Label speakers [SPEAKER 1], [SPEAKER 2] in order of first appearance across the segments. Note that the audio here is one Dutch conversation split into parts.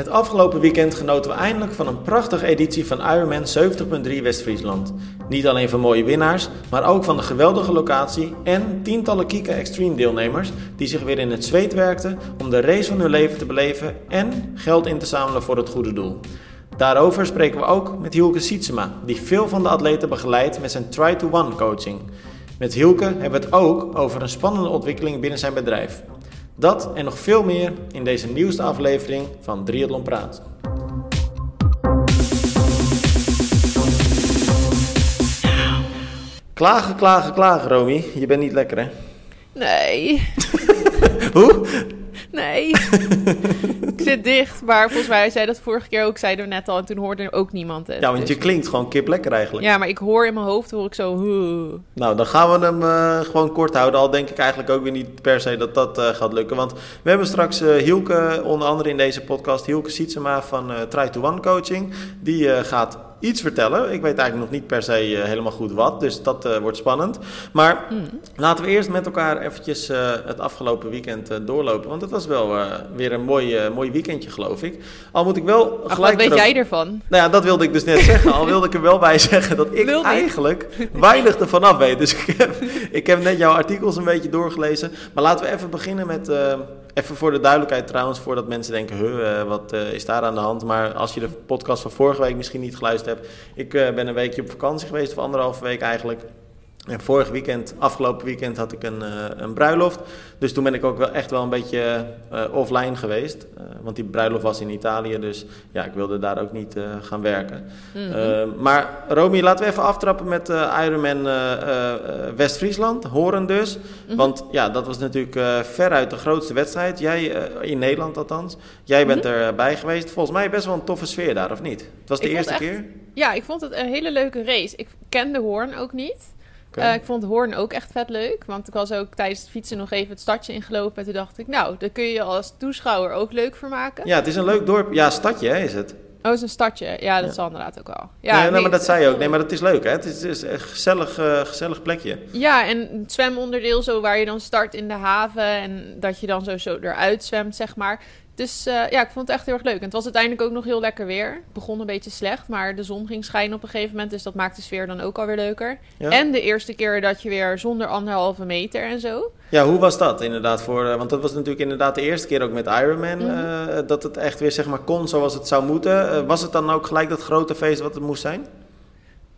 [SPEAKER 1] Het afgelopen weekend genoten we eindelijk van een prachtige editie van Ironman 70.3 West-Friesland. Niet alleen van mooie winnaars, maar ook van de geweldige locatie en tientallen Kika Extreme deelnemers die zich weer in het zweet werkten om de race van hun leven te beleven en geld in te zamelen voor het goede doel. Daarover spreken we ook met Hielke Sietsema, die veel van de atleten begeleidt met zijn Try to One coaching. Met Hielke hebben we het ook over een spannende ontwikkeling binnen zijn bedrijf. Dat en nog veel meer in deze nieuwste aflevering van Triathlon Praat. Klagen, klagen, klagen, Romy. Je bent niet lekker, hè?
[SPEAKER 2] Nee.
[SPEAKER 1] Hoe?
[SPEAKER 2] Nee. ik zit dicht, maar volgens mij zei dat vorige keer ook, zeiden we net al, en toen hoorde er ook niemand het.
[SPEAKER 1] Ja, want je
[SPEAKER 2] Dus-
[SPEAKER 1] klinkt gewoon kip lekker eigenlijk.
[SPEAKER 2] Ja, maar ik hoor in mijn hoofd, hoor ik zo... "Huh."
[SPEAKER 1] Nou, dan gaan we hem eh, gewoon kort houden. Al denk ik eigenlijk ook weer niet per se dat dat eh, gaat lukken. Want we hebben straks eh, Hielke, onder andere in deze podcast, Hielke Sietsema van Try to One Coaching. Die gaat iets vertellen. Ik weet eigenlijk nog niet per se eh, helemaal goed wat, dus dat eh, wordt spannend. Maar laten we eerst met elkaar eventjes eh, het afgelopen weekend doorlopen. Want het was wel weer een mooi, mooi weekendje, geloof ik. Al moet ik wel
[SPEAKER 2] Ach,
[SPEAKER 1] gelijk...
[SPEAKER 2] wat weet
[SPEAKER 1] erop-
[SPEAKER 2] jij ervan?
[SPEAKER 1] nou ja, dat wilde ik dus net zeggen. Al wilde ik er wel bij zeggen dat ik eigenlijk weinig ervan af weet. Dus ik heb, ik heb net jouw artikels een beetje doorgelezen. Maar laten we even beginnen met... even voor de duidelijkheid trouwens, voordat mensen denken... Huh, eh, wat eh, is daar aan de hand? Maar als je de podcast van vorige week misschien niet geluisterd hebt... Ik eh, ben een weekje op vakantie geweest, of anderhalve week eigenlijk... En vorig weekend, afgelopen weekend, had ik een, eh, een bruiloft. Dus toen ben ik ook wel echt wel een beetje eh, offline geweest. Eh, want die bruiloft was in Italië, dus ja, ik wilde daar ook niet gaan werken.
[SPEAKER 2] Mhm.
[SPEAKER 1] Maar Romy, laten we even aftrappen met Ironman West-Friesland, Horen dus.
[SPEAKER 2] Mhm.
[SPEAKER 1] Want ja, dat was natuurlijk veruit de grootste wedstrijd. Jij, in Nederland althans. Jij bent erbij geweest. Volgens mij best wel een toffe sfeer daar, of niet? Het was de.
[SPEAKER 2] Ik
[SPEAKER 1] eerste
[SPEAKER 2] echt-
[SPEAKER 1] keer?
[SPEAKER 2] Ja, ik vond het een hele leuke race. Ik kende Hoorn ook niet. Eh, ik vond Hoorn ook echt vet leuk. Want ik was ook tijdens het fietsen nog even het stadje ingelopen. En toen dacht ik, nou, daar kun je als toeschouwer ook leuk voor maken.
[SPEAKER 1] Ja, het is een leuk dorp. Ja, stadje hè, is het.
[SPEAKER 2] Oh, het is een stadje. Ja, dat
[SPEAKER 1] Ja.
[SPEAKER 2] zal inderdaad ook al.
[SPEAKER 1] Ja, nee,
[SPEAKER 2] nee,
[SPEAKER 1] maar dat zei je ook. Nee, maar dat is leuk hè. Het is, het is een gezellig, eh, gezellig plekje.
[SPEAKER 2] Ja, en het zwemonderdeel zo waar je dan start in de haven en dat je dan zo, zo eruit zwemt, zeg maar. Dus eh, ja, ik vond het echt heel erg leuk. En het was uiteindelijk ook nog heel lekker weer. Het begon een beetje slecht, maar de zon ging schijnen op een gegeven moment. Dus dat maakt de sfeer dan ook alweer leuker.
[SPEAKER 1] Ja?
[SPEAKER 2] En de eerste keer dat je weer zonder anderhalve meter en zo.
[SPEAKER 1] Ja, hoe was dat inderdaad voor... eh, want dat was natuurlijk inderdaad de eerste keer ook met Ironman...
[SPEAKER 2] Mhm.
[SPEAKER 1] eh, dat het echt weer zeg maar kon zoals het zou moeten. Was het dan ook gelijk dat grote feest wat het moest zijn?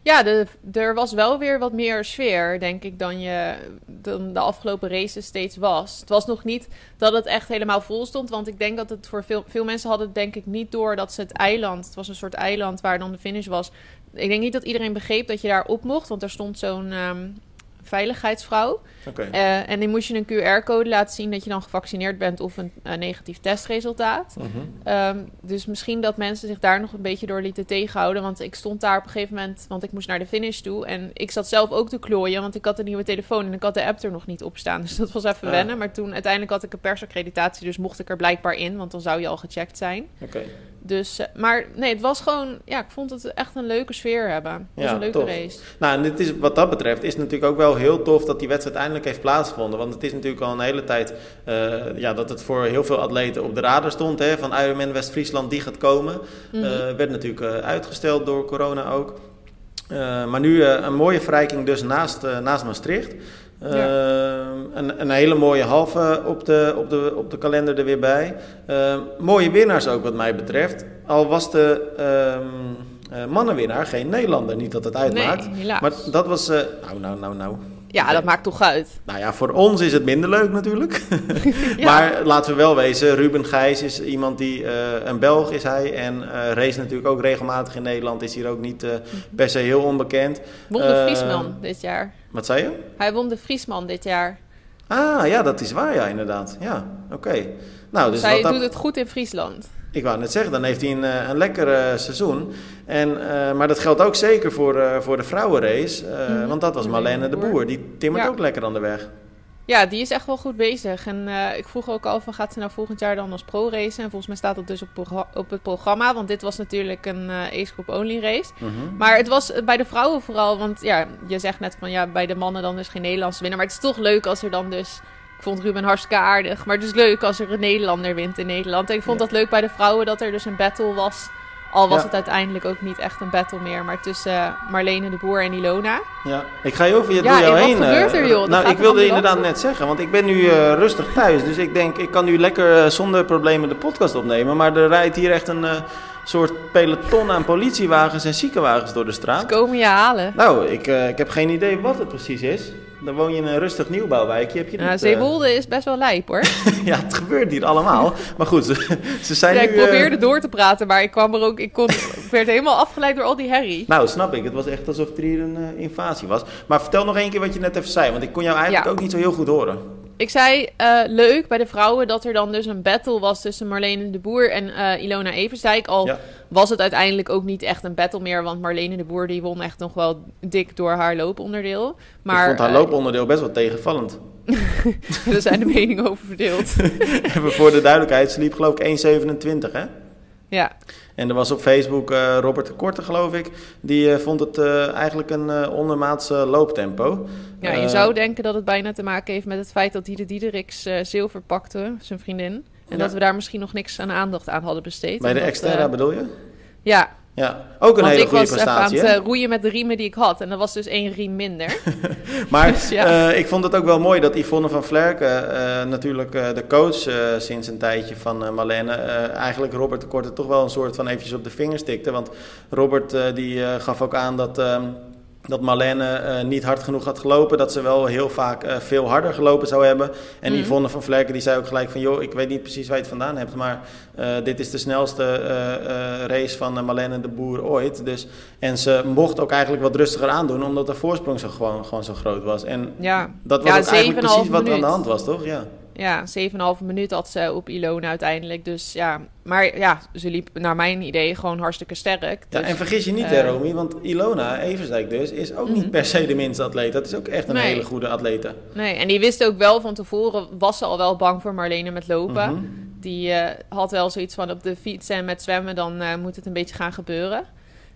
[SPEAKER 2] Ja, er was wel weer wat meer sfeer, denk ik, dan, je, dan de afgelopen races steeds was. Het was nog niet dat het echt helemaal vol stond, want ik denk dat het voor veel, veel mensen hadden denk ik niet door dat ze het eiland, het was een soort eiland waar dan de finish was. Ik denk niet dat iedereen begreep dat je daar op mocht, want er stond zo'n ehm, veiligheidsvrouw. Eh, en die moest je een QR-code laten zien dat je dan gevaccineerd bent of een eh, negatief testresultaat.
[SPEAKER 1] Mhm.
[SPEAKER 2] Ehm, dus misschien dat mensen zich daar nog een beetje door lieten tegenhouden. Want ik stond daar op een gegeven moment, want ik moest naar de finish toe. En ik zat zelf ook te klooien, want ik had een nieuwe telefoon en ik had de app er nog niet op staan. Dus dat was even wennen. Maar toen uiteindelijk had ik een persaccreditatie, dus mocht ik er blijkbaar in, want dan zou je al gecheckt zijn.
[SPEAKER 1] Oké.
[SPEAKER 2] Dus, eh, maar nee, het was gewoon, ja, ik vond het echt een leuke sfeer hebben. Het was
[SPEAKER 1] Ja,
[SPEAKER 2] een leuke
[SPEAKER 1] tof.
[SPEAKER 2] race.
[SPEAKER 1] Nou, en dit is, wat dat betreft is het natuurlijk ook wel heel tof dat die wedstrijd eindelijk heeft plaatsgevonden. Want het is natuurlijk al een hele tijd eh, ja, dat het voor heel veel atleten op de radar stond. Hè, van Ironman West-Friesland, die gaat komen.
[SPEAKER 2] Mhm.
[SPEAKER 1] Eh, werd natuurlijk uitgesteld door corona ook. Maar nu een mooie verrijking dus naast, naast Maastricht. Eh, een, een hele mooie halve op de, op, de, op de kalender er weer bij. Eh, mooie winnaars ook wat mij betreft. Al was de ehm, eh, mannenwinnaar geen Nederlander, niet dat het uitmaakt.
[SPEAKER 2] Nee.
[SPEAKER 1] Maar dat was... eh, nou, nou, nou, nou.
[SPEAKER 2] Ja, dat maakt toch uit.
[SPEAKER 1] Nou ja, voor ons is het minder leuk natuurlijk.
[SPEAKER 2] Ja.
[SPEAKER 1] Maar laten we wel wezen, Ruben Gijs is iemand die, eh, een Belg is hij. En eh race natuurlijk ook regelmatig in Nederland. Is hier ook niet eh, per se heel onbekend.
[SPEAKER 2] Won de Friesman dit jaar.
[SPEAKER 1] Wat zei je?
[SPEAKER 2] Hij won de Friesman dit jaar.
[SPEAKER 1] Ah, ja, dat is waar, ja, inderdaad. Ja, oké. Nou, dus
[SPEAKER 2] hij
[SPEAKER 1] dat-
[SPEAKER 2] doet het goed in Friesland.
[SPEAKER 1] Ik wou net zeggen, dan heeft hij een, een lekker seizoen. En, eh, maar dat geldt ook zeker voor, eh, voor de vrouwenrace. eh,
[SPEAKER 2] Mhm.
[SPEAKER 1] Want dat was Marlene de Boer. Die timmert
[SPEAKER 2] Ja.
[SPEAKER 1] ook lekker aan de weg.
[SPEAKER 2] Ja, die is echt wel goed bezig. En ik vroeg ook al van gaat ze nou volgend jaar dan als pro racen? En volgens mij staat dat dus op, op het programma. Want dit was natuurlijk een ace group only race.
[SPEAKER 1] Mhm.
[SPEAKER 2] Maar het was bij de vrouwen vooral. Want ja, je zegt net van ja, bij de mannen dan dus geen Nederlandse winnaar. Maar het is toch leuk als er dan dus Ik vond Ruben hartstikke aardig. Maar het is leuk als er een Nederlander wint in Nederland. En ik vond dat leuk bij de vrouwen dat er dus een battle was. Al was
[SPEAKER 1] Ja.
[SPEAKER 2] het uiteindelijk ook niet echt een battle meer. Maar tussen eh, Marlene de Boer en Ilona.
[SPEAKER 1] Ja, ik ga over je,
[SPEAKER 2] Ja,
[SPEAKER 1] door jou
[SPEAKER 2] en wat
[SPEAKER 1] heen.
[SPEAKER 2] gebeurt
[SPEAKER 1] eh,
[SPEAKER 2] er, joh?
[SPEAKER 1] Nou, ik wilde inderdaad net zeggen, want ik ben nu eh, rustig thuis. Dus ik denk, ik kan nu lekker eh, zonder problemen de podcast opnemen. Maar er rijdt hier echt een eh, soort peloton aan politiewagens en ziekenwagens door de
[SPEAKER 2] Ze
[SPEAKER 1] straat.
[SPEAKER 2] komen je halen.
[SPEAKER 1] Nou, ik, eh, ik heb geen idee wat het precies is. Dan woon je in een rustig nieuwbouwwijkje. Heb je
[SPEAKER 2] Nou,
[SPEAKER 1] niet, eh,
[SPEAKER 2] Zeewolde is best wel lijp hoor.
[SPEAKER 1] ja, het gebeurt hier allemaal. Maar goed, ze, ze zijn
[SPEAKER 2] Ja,
[SPEAKER 1] nu...
[SPEAKER 2] ik
[SPEAKER 1] eh,
[SPEAKER 2] probeerde door te praten, maar ik kwam er ook. Ik, kon, ik werd helemaal afgeleid door al die herrie.
[SPEAKER 1] Nou, snap ik. Het was echt alsof er hier een eh, invasie was. Maar vertel nog één keer wat je net even zei. Want ik kon jou eigenlijk
[SPEAKER 2] Ja.
[SPEAKER 1] ook niet zo heel goed horen.
[SPEAKER 2] Ik zei eh, leuk bij de vrouwen dat er dan dus een battle was tussen Marlene de Boer en eh, Ilona Eversdijk. Al
[SPEAKER 1] Ja.
[SPEAKER 2] was het uiteindelijk ook niet echt een battle meer, want Marlene de Boer die won echt nog wel dik door haar looponderdeel. Maar
[SPEAKER 1] ik vond haar
[SPEAKER 2] eh,
[SPEAKER 1] looponderdeel best wel tegenvallend.
[SPEAKER 2] er zijn de meningen over verdeeld.
[SPEAKER 1] Even voor de duidelijkheid, ze liep geloof ik 1,27 hè?
[SPEAKER 2] Ja,
[SPEAKER 1] En er was op Facebook eh, Robert de Korte geloof ik. Die eh, vond het eh, eigenlijk een ondermaats eh, looptempo.
[SPEAKER 2] ja je zou denken dat het bijna te maken heeft met het feit dat Diede Diederiks zilver pakte, zijn vriendin. En
[SPEAKER 1] Ja.
[SPEAKER 2] dat we daar misschien nog niks aan aandacht aan hadden besteed.
[SPEAKER 1] Bij de Exterra
[SPEAKER 2] eh,
[SPEAKER 1] bedoel je?
[SPEAKER 2] ja,
[SPEAKER 1] Ja, ook een
[SPEAKER 2] want
[SPEAKER 1] hele
[SPEAKER 2] ik
[SPEAKER 1] goede
[SPEAKER 2] was even aan
[SPEAKER 1] prestatie.
[SPEAKER 2] het eh, roeien met de riemen die ik had. En dat was dus één riem minder.
[SPEAKER 1] Maar
[SPEAKER 2] Dus ja.
[SPEAKER 1] eh, ik vond het ook wel mooi dat Yvonne van Vlerken, eh, natuurlijk de coach sinds een tijdje van Marlene, eigenlijk Robert de Korte toch wel een soort van eventjes op de vingers tikte. Want Robert die gaf ook aan dat, ehm, dat Marlene eh, niet hard genoeg had gelopen, dat ze wel heel vaak eh, veel harder gelopen zou hebben. En
[SPEAKER 2] Mhm.
[SPEAKER 1] Yvonne van Vlerken die zei ook gelijk van, joh, ik weet niet precies waar je het vandaan hebt, maar eh, dit is de snelste race van Marlene de Boer ooit. Dus, en ze mocht ook eigenlijk wat rustiger aandoen, omdat de voorsprong zo gewoon, gewoon zo groot was. En
[SPEAKER 2] Ja,
[SPEAKER 1] dat was
[SPEAKER 2] Ja,
[SPEAKER 1] ook eigenlijk
[SPEAKER 2] 7,5
[SPEAKER 1] precies wat er aan de hand was, toch? Ja.
[SPEAKER 2] Ja 7,5 minuut had ze op Ilona uiteindelijk. Dus ja, maar ja, ze liep naar mijn idee gewoon hartstikke sterk.
[SPEAKER 1] ja,
[SPEAKER 2] Dus,
[SPEAKER 1] en vergis je niet, hè, Romy, want Ilona Eversdijk dus is ook
[SPEAKER 2] Mhm.
[SPEAKER 1] niet per se de minste atleet. Dat is ook echt een
[SPEAKER 2] Nee.
[SPEAKER 1] hele goede atlete.
[SPEAKER 2] Nee, en die wist ook wel van tevoren, was ze al wel bang voor Marlene met lopen.
[SPEAKER 1] Mhm.
[SPEAKER 2] Die eh, had wel zoiets van op de fiets en met zwemmen, dan eh, moet het een beetje gaan gebeuren.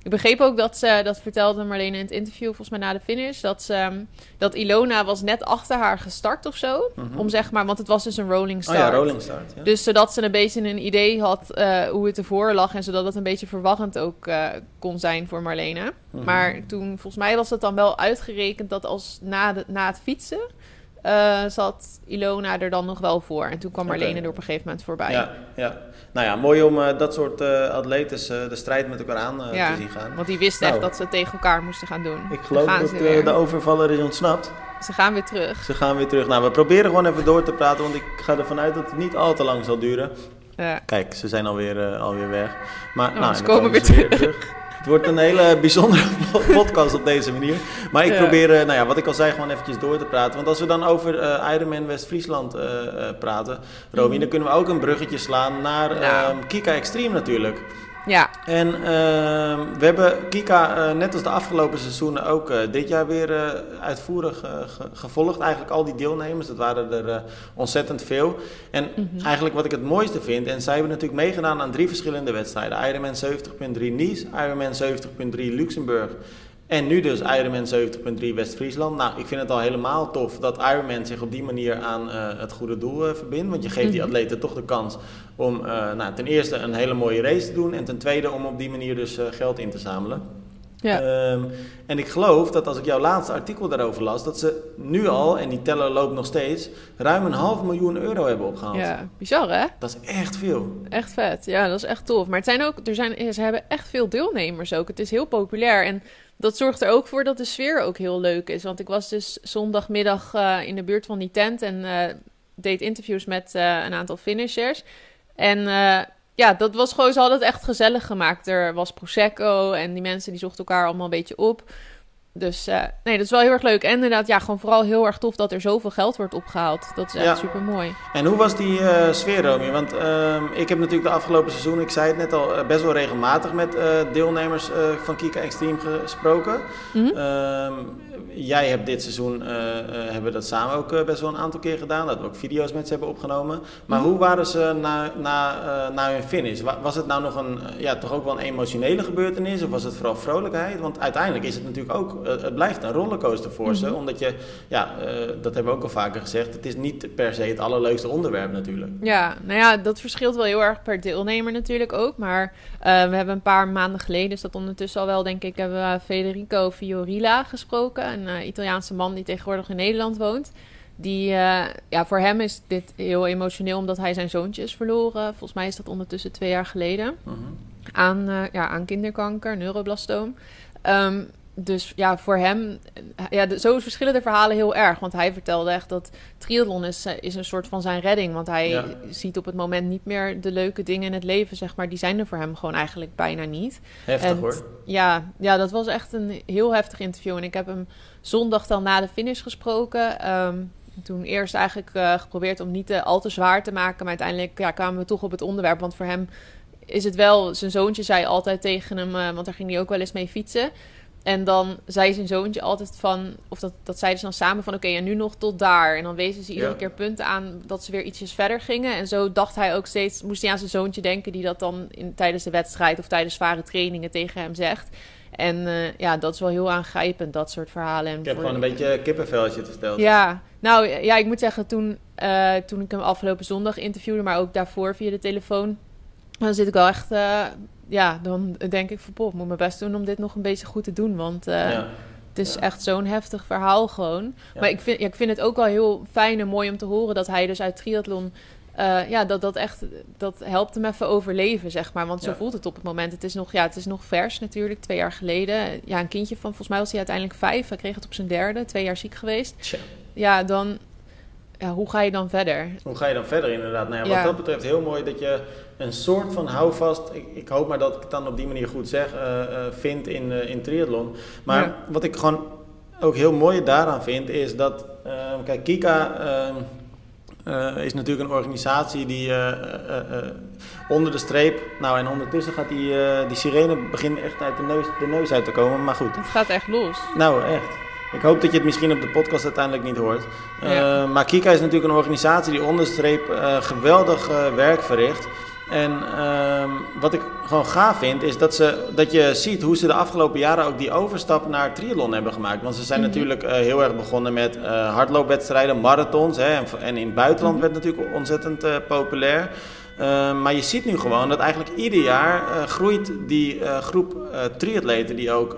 [SPEAKER 2] Ik begreep ook dat ze, dat vertelde Marlene in het interview, volgens mij na de finish, dat, ze, ehm, dat Ilona was net achter haar gestart of zo.
[SPEAKER 1] Mhm.
[SPEAKER 2] Om zeg maar, want het was dus een rolling
[SPEAKER 1] Oh
[SPEAKER 2] start.
[SPEAKER 1] ja, rolling start. Ja.
[SPEAKER 2] Dus zodat ze een beetje een idee had eh, hoe het ervoor lag. En zodat het een beetje verwarrend ook eh, kon zijn voor Marlene.
[SPEAKER 1] Mhm.
[SPEAKER 2] Maar toen, volgens mij was het dan wel uitgerekend dat als na, de, na het fietsen... eh, zat Ilona er dan nog wel voor. En toen kwam. Marlene er op een gegeven moment voorbij.
[SPEAKER 1] Ja, ja. Nou ja, mooi om eh, dat soort eh atletes eh, de strijd met elkaar aan
[SPEAKER 2] Ja,
[SPEAKER 1] te zien gaan.
[SPEAKER 2] Want die wisten
[SPEAKER 1] Nou.
[SPEAKER 2] echt dat ze het tegen elkaar moesten gaan doen.
[SPEAKER 1] Ik geloof dat de overvaller is ontsnapt.
[SPEAKER 2] ze gaan weer terug.
[SPEAKER 1] Ze gaan weer terug. Nou, we proberen gewoon even door te praten, want ik ga ervan uit dat het niet al te lang zal duren.
[SPEAKER 2] Ja.
[SPEAKER 1] Kijk, ze zijn alweer, alweer weg. Maar
[SPEAKER 2] Oh,
[SPEAKER 1] nou,
[SPEAKER 2] ze komen weer
[SPEAKER 1] ze Het wordt een hele bijzondere podcast op deze manier. Maar ik probeer, eh, nou ja, wat ik al zei, gewoon eventjes door te praten. Want als we dan over eh Ironman West-Friesland eh, praten, Romy,
[SPEAKER 2] Mhm.
[SPEAKER 1] dan kunnen we ook een bruggetje slaan naar ehm, Kika Extreme natuurlijk.
[SPEAKER 2] Ja,
[SPEAKER 1] En ehm, we hebben Kika, eh, net als de afgelopen seizoenen, ook eh, dit jaar weer eh, uitvoerig ge- gevolgd. Eigenlijk al die deelnemers, dat waren er ontzettend veel. En
[SPEAKER 2] Mhm.
[SPEAKER 1] eigenlijk wat ik het mooiste vind, en zij hebben natuurlijk meegedaan aan drie verschillende wedstrijden. Ironman 70.3 Nice, Ironman 70.3 Luxemburg en nu dus Ironman 70.3 West-Friesland. Nou, ik vind het al helemaal tof dat Ironman zich op die manier aan eh, het goede doel eh, verbindt. Want je geeft die
[SPEAKER 2] Mhm.
[SPEAKER 1] atleten toch de kans om eh, nou, ten eerste een hele mooie race te doen. En ten tweede om op die manier dus geld in te zamelen.
[SPEAKER 2] ja.
[SPEAKER 1] Ehm, en ik geloof dat als ik jouw laatste artikel daarover las, dat ze nu al, en die teller loopt nog steeds, ruim een half miljoen euro hebben opgehaald.
[SPEAKER 2] ja, bizar hè?
[SPEAKER 1] Dat is echt veel.
[SPEAKER 2] Echt vet. Ja, dat is echt tof. Maar het zijn ook, er zijn, ze hebben echt veel deelnemers ook. Het is heel populair. En dat zorgt er ook voor dat de sfeer ook heel leuk is. Want ik was dus zondagmiddag eh, in de buurt van die tent en eh, deed interviews met eh, een aantal finishers. En ja, dat was gewoon, ze hadden het echt gezellig gemaakt. Er was Prosecco en die mensen die zochten elkaar allemaal een beetje op. Dus eh, nee, dat is wel heel erg leuk. En inderdaad, ja, gewoon vooral heel erg tof dat er zoveel geld wordt opgehaald. Dat is echt
[SPEAKER 1] Ja.
[SPEAKER 2] super mooi.
[SPEAKER 1] En hoe was die eh, sfeer, Romy? Want ehm, ik heb natuurlijk de afgelopen seizoen, ik zei het net al, eh, best wel regelmatig met deelnemers van Kika Extreme gesproken.
[SPEAKER 2] Mhm.
[SPEAKER 1] Ehm, jij hebt dit seizoen, hebben we dat samen ook best wel een aantal keer gedaan. Dat we ook video's met ze hebben opgenomen. Maar
[SPEAKER 2] Mhm.
[SPEAKER 1] hoe waren ze na, na, na hun finish? Wa- was het nou nog een, ja, toch ook wel een emotionele gebeurtenis? Of was het vooral vrolijkheid? Want uiteindelijk is het natuurlijk ook het, blijft een rollercoaster voor ze.
[SPEAKER 2] Mhm.
[SPEAKER 1] Omdat je, ja, eh, dat hebben we ook al vaker gezegd, het is niet per se het allerleukste onderwerp natuurlijk.
[SPEAKER 2] Ja, nou ja, dat verschilt wel heel erg per deelnemer natuurlijk ook. Maar eh, we hebben een paar maanden geleden, is dat ondertussen al wel, denk ik, hebben we Federico Fiorilla gesproken. Een eh, Italiaanse man die tegenwoordig in Nederland woont. Die, ja, voor hem is dit heel emotioneel omdat hij zijn zoontje is verloren. Volgens mij is dat ondertussen twee jaar geleden.
[SPEAKER 1] Mhm.
[SPEAKER 2] Aan, ja, aan kinderkanker, neuroblastoom. Ehm, dus ja, voor hem, ja, de, zo verschillen de verhalen heel erg. Want hij vertelde echt dat triathlon is, eh, is een soort van zijn redding. Want hij
[SPEAKER 1] Ja.
[SPEAKER 2] ziet op het moment niet meer de leuke dingen in het leven, zeg maar. Die zijn er voor hem gewoon eigenlijk bijna niet.
[SPEAKER 1] Heftig
[SPEAKER 2] En
[SPEAKER 1] hoor.
[SPEAKER 2] Ja, ja, dat was echt een heel heftig interview. En ik heb hem zondag dan na de finish gesproken. Ehm, toen eerst eigenlijk eh, geprobeerd om niet te, al te zwaar te maken. Maar uiteindelijk ja, kwamen we toch op het onderwerp. Want voor hem is het wel... Zijn zoontje zei altijd tegen hem... eh, want daar ging hij ook wel eens mee fietsen. En dan zei zijn zoontje altijd van... Of dat, dat zeiden ze dan samen van... Oké, en nu nog tot daar. En dan wezen ze iedere
[SPEAKER 1] Ja.
[SPEAKER 2] keer punten aan... dat ze weer ietsjes verder gingen. En zo dacht hij ook steeds... Moest hij aan zijn zoontje denken... die dat dan in, tijdens de wedstrijd... of tijdens zware trainingen tegen hem zegt. En eh, ja, dat is wel heel aangrijpend, dat soort verhalen. En
[SPEAKER 1] Ik heb
[SPEAKER 2] voor-
[SPEAKER 1] gewoon een beetje kippenvel als je het vertelt.
[SPEAKER 2] Ja, nou ja, ik moet zeggen, toen, eh, toen ik hem afgelopen zondag interviewde, maar ook daarvoor via de telefoon, dan zit ik wel echt, eh, ja, dan denk ik van, ik moet mijn best doen om dit nog een beetje goed te doen, want eh,
[SPEAKER 1] Ja.
[SPEAKER 2] het is
[SPEAKER 1] Ja.
[SPEAKER 2] echt zo'n heftig verhaal gewoon.
[SPEAKER 1] Ja.
[SPEAKER 2] Maar ik vind, ja, ik vind het ook wel heel fijn en mooi om te horen dat hij dus uit triathlon, eh, ja, dat dat echt, dat helpt hem even overleven, zeg maar. Want zo voelt het op het moment. Het is nog, ja, het is nog vers natuurlijk, twee jaar geleden. Ja, een kindje van, volgens mij was hij uiteindelijk vijf. Hij kreeg het op zijn derde, twee jaar ziek geweest ja, dan. Ja, hoe ga je dan verder?
[SPEAKER 1] hoe ga je dan verder inderdaad? Nou ja,
[SPEAKER 2] Ja.
[SPEAKER 1] Wat dat betreft heel mooi dat je een soort van houvast, ik, ik hoop maar dat ik het dan op die manier goed zeg, eh, eh, vindt in, eh, in triathlon. Maar
[SPEAKER 2] Ja.
[SPEAKER 1] wat ik gewoon ook heel mooi daaraan vind, is dat, eh, kijk, Kika eh, eh, is natuurlijk een organisatie die onder de streep, nou en ondertussen gaat die, die sirene begint echt uit de neus, de neus uit te komen, maar goed.
[SPEAKER 2] Het gaat echt los.
[SPEAKER 1] Nou, echt. Ik hoop dat je het misschien op de podcast uiteindelijk niet hoort.
[SPEAKER 2] Ja.
[SPEAKER 1] Eh, maar Kika is natuurlijk een organisatie die onderstreep eh, geweldig eh, werk verricht. En ehm, wat ik gewoon gaaf vind, is dat, ze, dat je ziet hoe ze de afgelopen jaren ook die overstap naar triathlon hebben gemaakt. Want ze zijn
[SPEAKER 2] Mhm.
[SPEAKER 1] natuurlijk heel erg begonnen met hardloopwedstrijden, marathons. Hè, en, en in het buitenland
[SPEAKER 2] Mhm.
[SPEAKER 1] werd het natuurlijk ontzettend populair. Eh, maar je ziet nu gewoon dat eigenlijk ieder jaar eh, groeit die eh, groep triatleten die ook